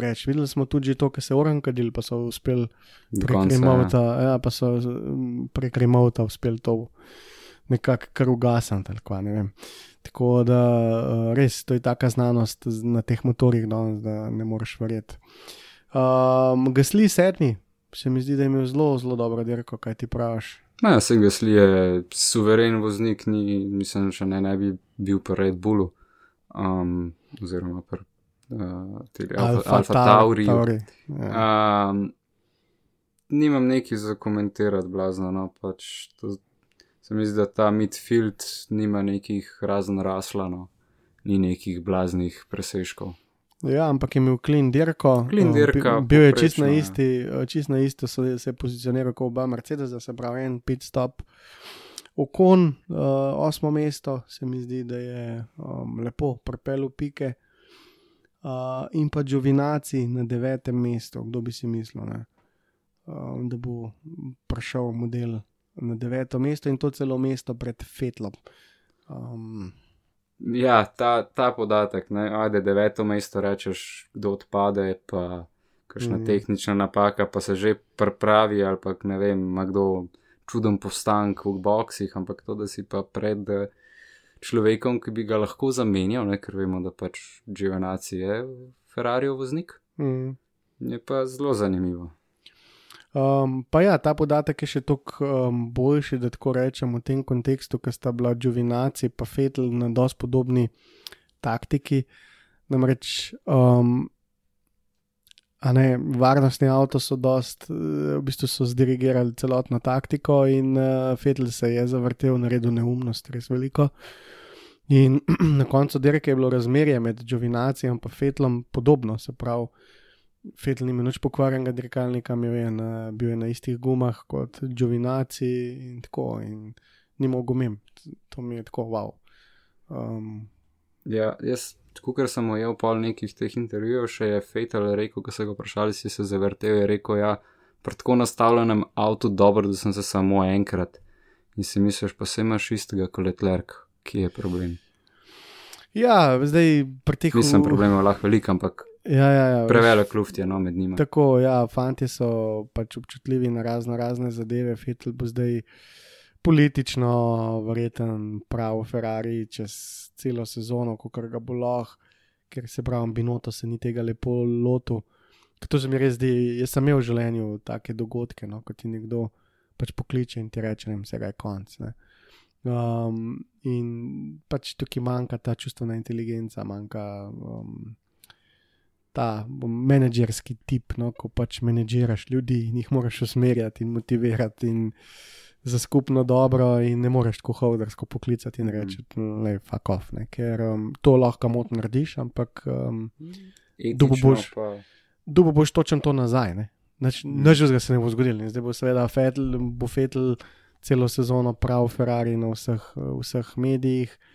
reči. Videli smo tudi to, kar se orankadil, pa so uspeli prek removta, ja. ja, pa so mm, prek removta uspeli to nekako kar ugasniti. ali kva, ne vem. Tako da uh, res to je taka znanost na teh motorjih, danes, da ne moreš verjeti. Um, Gasli sedmi, se mi zdi, da je imel zelo, zelo dobro dirko, kaj ti praviš. No, ja, se Gasli je suveren voznik, ni, mislim, še ne, ne bi bil pri Red Bullu, um, oziroma pri uh, teli Alfa, Alfa Tauriju. Tauri. Ja. Um, nimam neki za komentirati, blazno. No, pač to, se mi zdi, da ta midfield nima nekih razen rasla, no. ni nekih blaznih presežkov. Ja, ampak je imel klin dirko. Clean eh, dirka, Bil je čist na ja. isti, eh, čist na isto se, se je pozicioniral kot oba Mercedes, se pravi en pit stop. Okon, uh, osmo mesto, se mi zdi, da je um, lepo propel v pike. Uh, in pa Džovinaci na devetem mestu, kdo bi si mislil, ne? um, da bo prišel model na deveto mesto in to celo mesto pred Fetlom. Um, Ja, ta, ta podatek, ne, ajde, deveto mesto rečeš, kdo odpade, pa kakšna mm. tehnična napaka, pa se že pripravi, ali pa ne vem, ima kdo čuden postank v boksih, ampak to, da si pa pred eh, človekom, ki bi ga lahko zamenjal, ne, ker vemo, da pač Giovanazzi je Ferrariov voznik, mm. je pa zelo zanimivo. Um, pa ja, ta podatek je še toliko um, boljši, da tako rečem, v tem kontekstu, ker sta bila Džuvinaci in Fetel na dosti podobni taktiki. Namreč, um, a ne, varnostni avto so dost, eh, v bistvu so zdirigirali celotno taktiko in uh, Fetel se je zavrtel, naredil neumnost, res veliko. In na koncu dirke je bilo razmerje med Džuvinacijem in Fetlom podobno, se pravi. Fetel ni imel nič pokvarjenega dirkalnika, imel je na, bil je na istih gumah kot Džovinaci in tako, in ni mogel mem. To mi je tako wow. Um, Ja, jaz, kot sem ujel pol nekih teh intervjujev, še je Fatal rekel, ko so ga vprašali, si se zavrtel, je rekel, ja, pri tako nastavljenem avtu dobro, da sem se samo enkrat. In si misliš, pa se imaš istega kot Leclerc, ki je problem. ja, zdaj pri teh Mislim, problem je lahko velik, ampak Ja, ja, ja, prevelik luft je no med njima. Tako, ja, fanti so pač občutljivi na razno razne zadeve. Fetel bo zdaj politično verjeten prav Ferrari čez celo sezono, kot ga bo lahko, ker se pravi, Binoto se ni tega lepo lotil. Ker To se mi res zdi, jaz sem imel v življenju take dogodke, no, ko ti nekdo pač pokliče in ti reče, da vse je konc. Ne. Um, in pač tukaj manjka ta čustvena inteligenca, manjka um, ta menedžerski tip, no, ko pač menedžiraš ljudi in jih moraš usmerjati in motivirati in za skupno dobro, in ne moreš tako hodarsko poklicati in reči, da je fuck off, ne, ker um, to lahko motno narediš, ampak um, Etično Dobo boš- dubo boš točen to nazaj. Ne? Nič mm. se ne bo zgodilo. Zdaj bo seveda Fetel, bo Fetel celo sezono prav Ferrari na vseh, vseh medijih. Uh,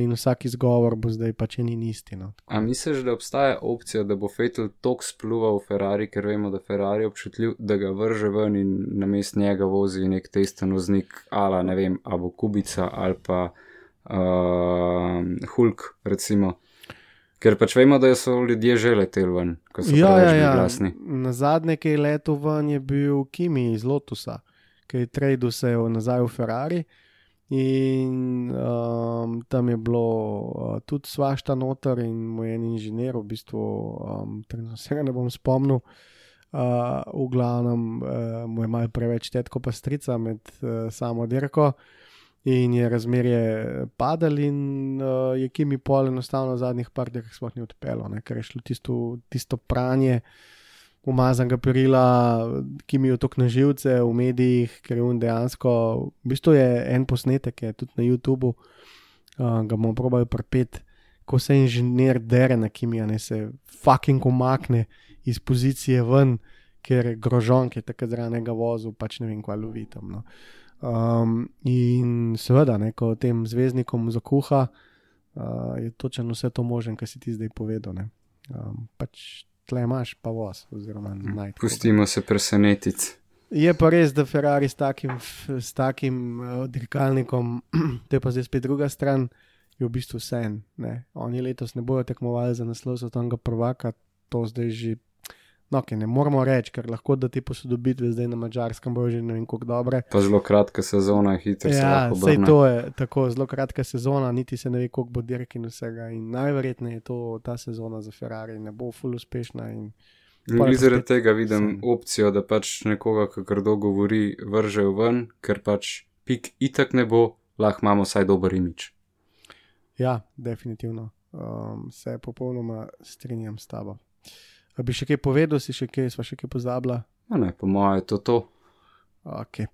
in vsak izgovor bo zdaj pač en isti. No. A misliš, da obstaja opcija, da bo Fatal tok spluval v Ferrari, ker vemo, da Ferrari je občutljiv, da ga vrže ven in na mest njega vozi nek testen voznik, ala ne vem, Abu Kubica ali pa uh, Hulk, recimo, Ker pač vemo, da so ljudje že leteli ven, ko so Ja, ja, ja. glasni. Na zadnje, ki je letel ven, je bil Kimi iz Lotusa, ki je tradil se nazaj v Ferrari. In um, tam je bilo uh, tudi svašta noter, in moj en inženir, v bistvu, um, trenutno se ga ne bom spomnil, uh, v glavnem uh, mu je malo preveč tetko pa strica med uh, samo dirko. In je razmerje padalo, in uh, je Kimi pol enostavno v zadnjih par dirkah sploh ni odpeljal, ker je šlo tisto, tisto pranje umazanega perila, ki mi je tok na živce v medijih, ker je on dejansko, v bistvu je en posnetek, je tudi na YouTubu, uh, ga bomo probali prepet, ko se inženir dere na kimija, ne se fucking umakne iz pozicije ven, ker je grožon, ki je takrat zranega vozil, pač ne vem, kaj lovi tam. No. Um, in seveda, ne, ko tem zvezdnikom zakuha, uh, je točno vse to možen, kar si ti zdaj povedal. Um, pač tle imaš pa voz, koga. Pustimo se presenetiti. Je pa res, da Ferrari s takim, s takim uh, dirkalnikom, to je pa zdaj spet druga stran, je v bistvu vse en. Oni letos ne bodo tekmovali za naslov svetovnega prvaka, to zdaj že. No, ki ne moramo reči, ker lahko da te posodobitve zdaj na mačarskem bojo že ne vem kako dobre. Pa zelo kratka sezona, hitro se Ja, lahko sej obrne. to je tako zelo kratka sezona, niti se ne ve, koliko bo dirk in vsega. In najverjetneje je to ta sezona za Ferrari, ne bo full uspešna. In, In zaradi tega vidim sem. opcijo, da pač nekoga, ki grdo govori, vržejo ven, ker pač pik itak ne bo, lahko imamo vsaj dober imič. Ja, definitivno. Um, se popolnoma strinjam s tabo. A bi še kaj povedal, si še kaj, sva še kaj pozabila? No, ne, po mojem je to to. Okay.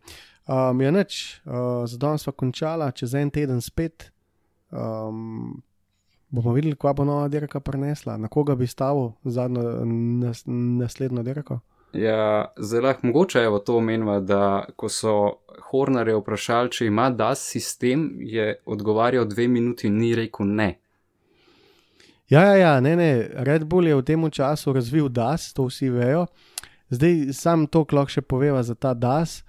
Um, ja, nič, uh, za danes sva končala, čez en teden spet. Um, bomo videli, kva bo nova dirka prinesla, na koga bi stavil zadnjo, nas, naslednjo dirko. Ja, lahko mogoče je to omenila, da ko so Hornarje vprašali, če ima DAS sistem, je odgovarjal dve minuti in ni rekel ne. Ja, ja, ja, ne, ne, Red Bull je v tem času razvil DAS, to vsi vejo. Zdaj sam to lahko še poveva za ta DAS.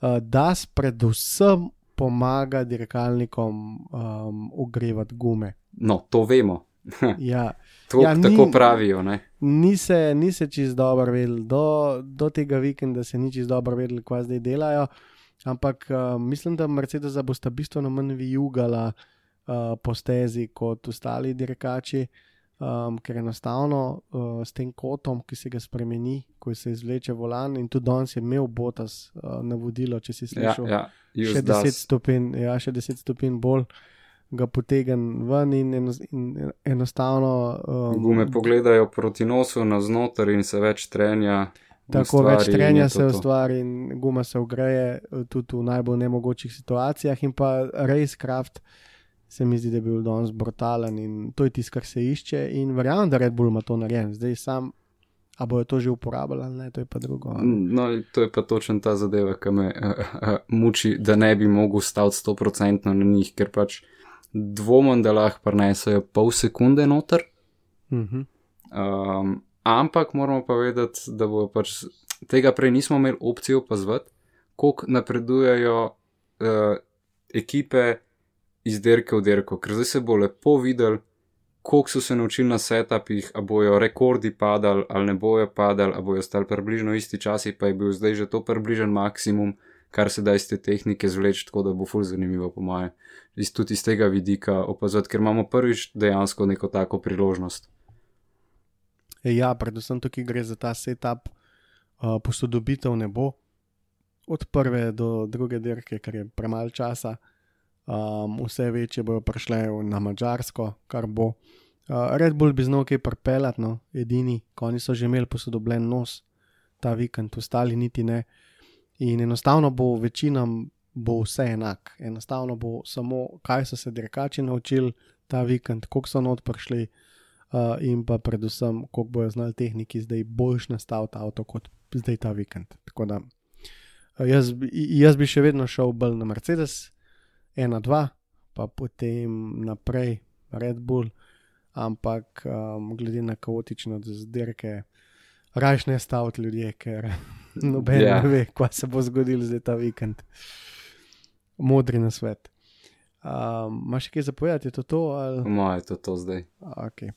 Uh, DAS predvsem pomaga dirkalnikom um, ogrevati gume. No, to vemo. Ja, To Ja, ni- tako pravijo. Ne? ni se, ni se čist dobro vedeli, do, do tega vikenda se ni čist dobro vedeli, kaj zdaj delajo. Ampak uh, mislim, da Mercedesa bosta bistveno manj vijugala uh, po stezi kot ostali dirkači, um, ker enostavno uh, s tem kotom, ki se ga spremeni, ko se izvleče volan, in tudi danes je imel Botas uh, navodilo, če si Ja, slišal, ja, use še 10 DAS. stopinj, ja, še 10 stopinj bolj. Ga potegnem ven in, eno, in enostavno. Um, Gume pogledajo proti nosu navznoter in se več trenja. Tako več trenja se ustvari in guma se ugreje eh, tudi v najbolj nemogočih situacijah. In pa Racecraft se mi zdi, da je bil danes brutalen in to je tisto, kar se išče. In verjamem, da Red Bull ima to narejen. Zdaj sam, a bojo to že uporabljali ali ne, to je pa drugo. a ne. No, to je pa točno ta zadeva, ki me uh, uh, muči, da ne bi mogel staviti 100% na njih, ker pač dvomim, da lahko prenesejo pol sekunde noter. Mhm. Um, ampak moramo pa vedeti, da bo pač tega prej nismo imeli opcije opazovati, koliko napredujejo uh, ekipe iz derke v derko, ker zdaj se bo lepo videl, koliko so se naučili na setupih, a bojo rekordi padali ali ne bojo padali, a bojo stali približno isti časi, pa je bil zdaj že to približen maksimum, kar se da iz te tehnike zvleči, tako da bo ful zanimivo po moje. Iz, tudi iz tega vidika opazovati, ker imamo prvič dejansko neko tako priložnost. Ja, predvsem tukaj gre za ta setup, uh, posodobitev ne bo od prve do druge dirke, ker je premalo časa. Um, vse večje bojo prišle na Mačarsko, kar bo. Uh, Red Bull bi znal kaj pripeljati, no, edini, ko oni so že imeli posodobljen nos ta vikend, ostali niti ne. In enostavno bo večinam bo vse enak. Enostavno bo samo, kaj so se dirkači naučili ta vikend, koliko so not prišli uh, in pa predvsem, koliko bojo znali tehniki zdaj boljš nastaviti avto kot zdaj ta vikend. Tako da uh, jaz, jaz bi še vedno šel bolj na Mercedes, 1-2, pa potem naprej Red Bull, ampak um, glede na kaotično zdirke, rajš ne staviti ljudje, ker noben Ja. yeah. ne ve, kaj se bo zgodilo zdaj ta vikend. Modri na svet. Um, Máš kaj zapovedati, je to to? Ali? Po mojem je to, to zdaj. Okay.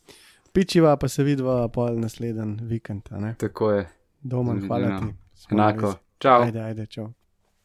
Pičiva pa se vidva pol naslednji vikend. Tako je. Domen, hvala Ja. ti. Enako. Čau. Ajde, ajde, čau.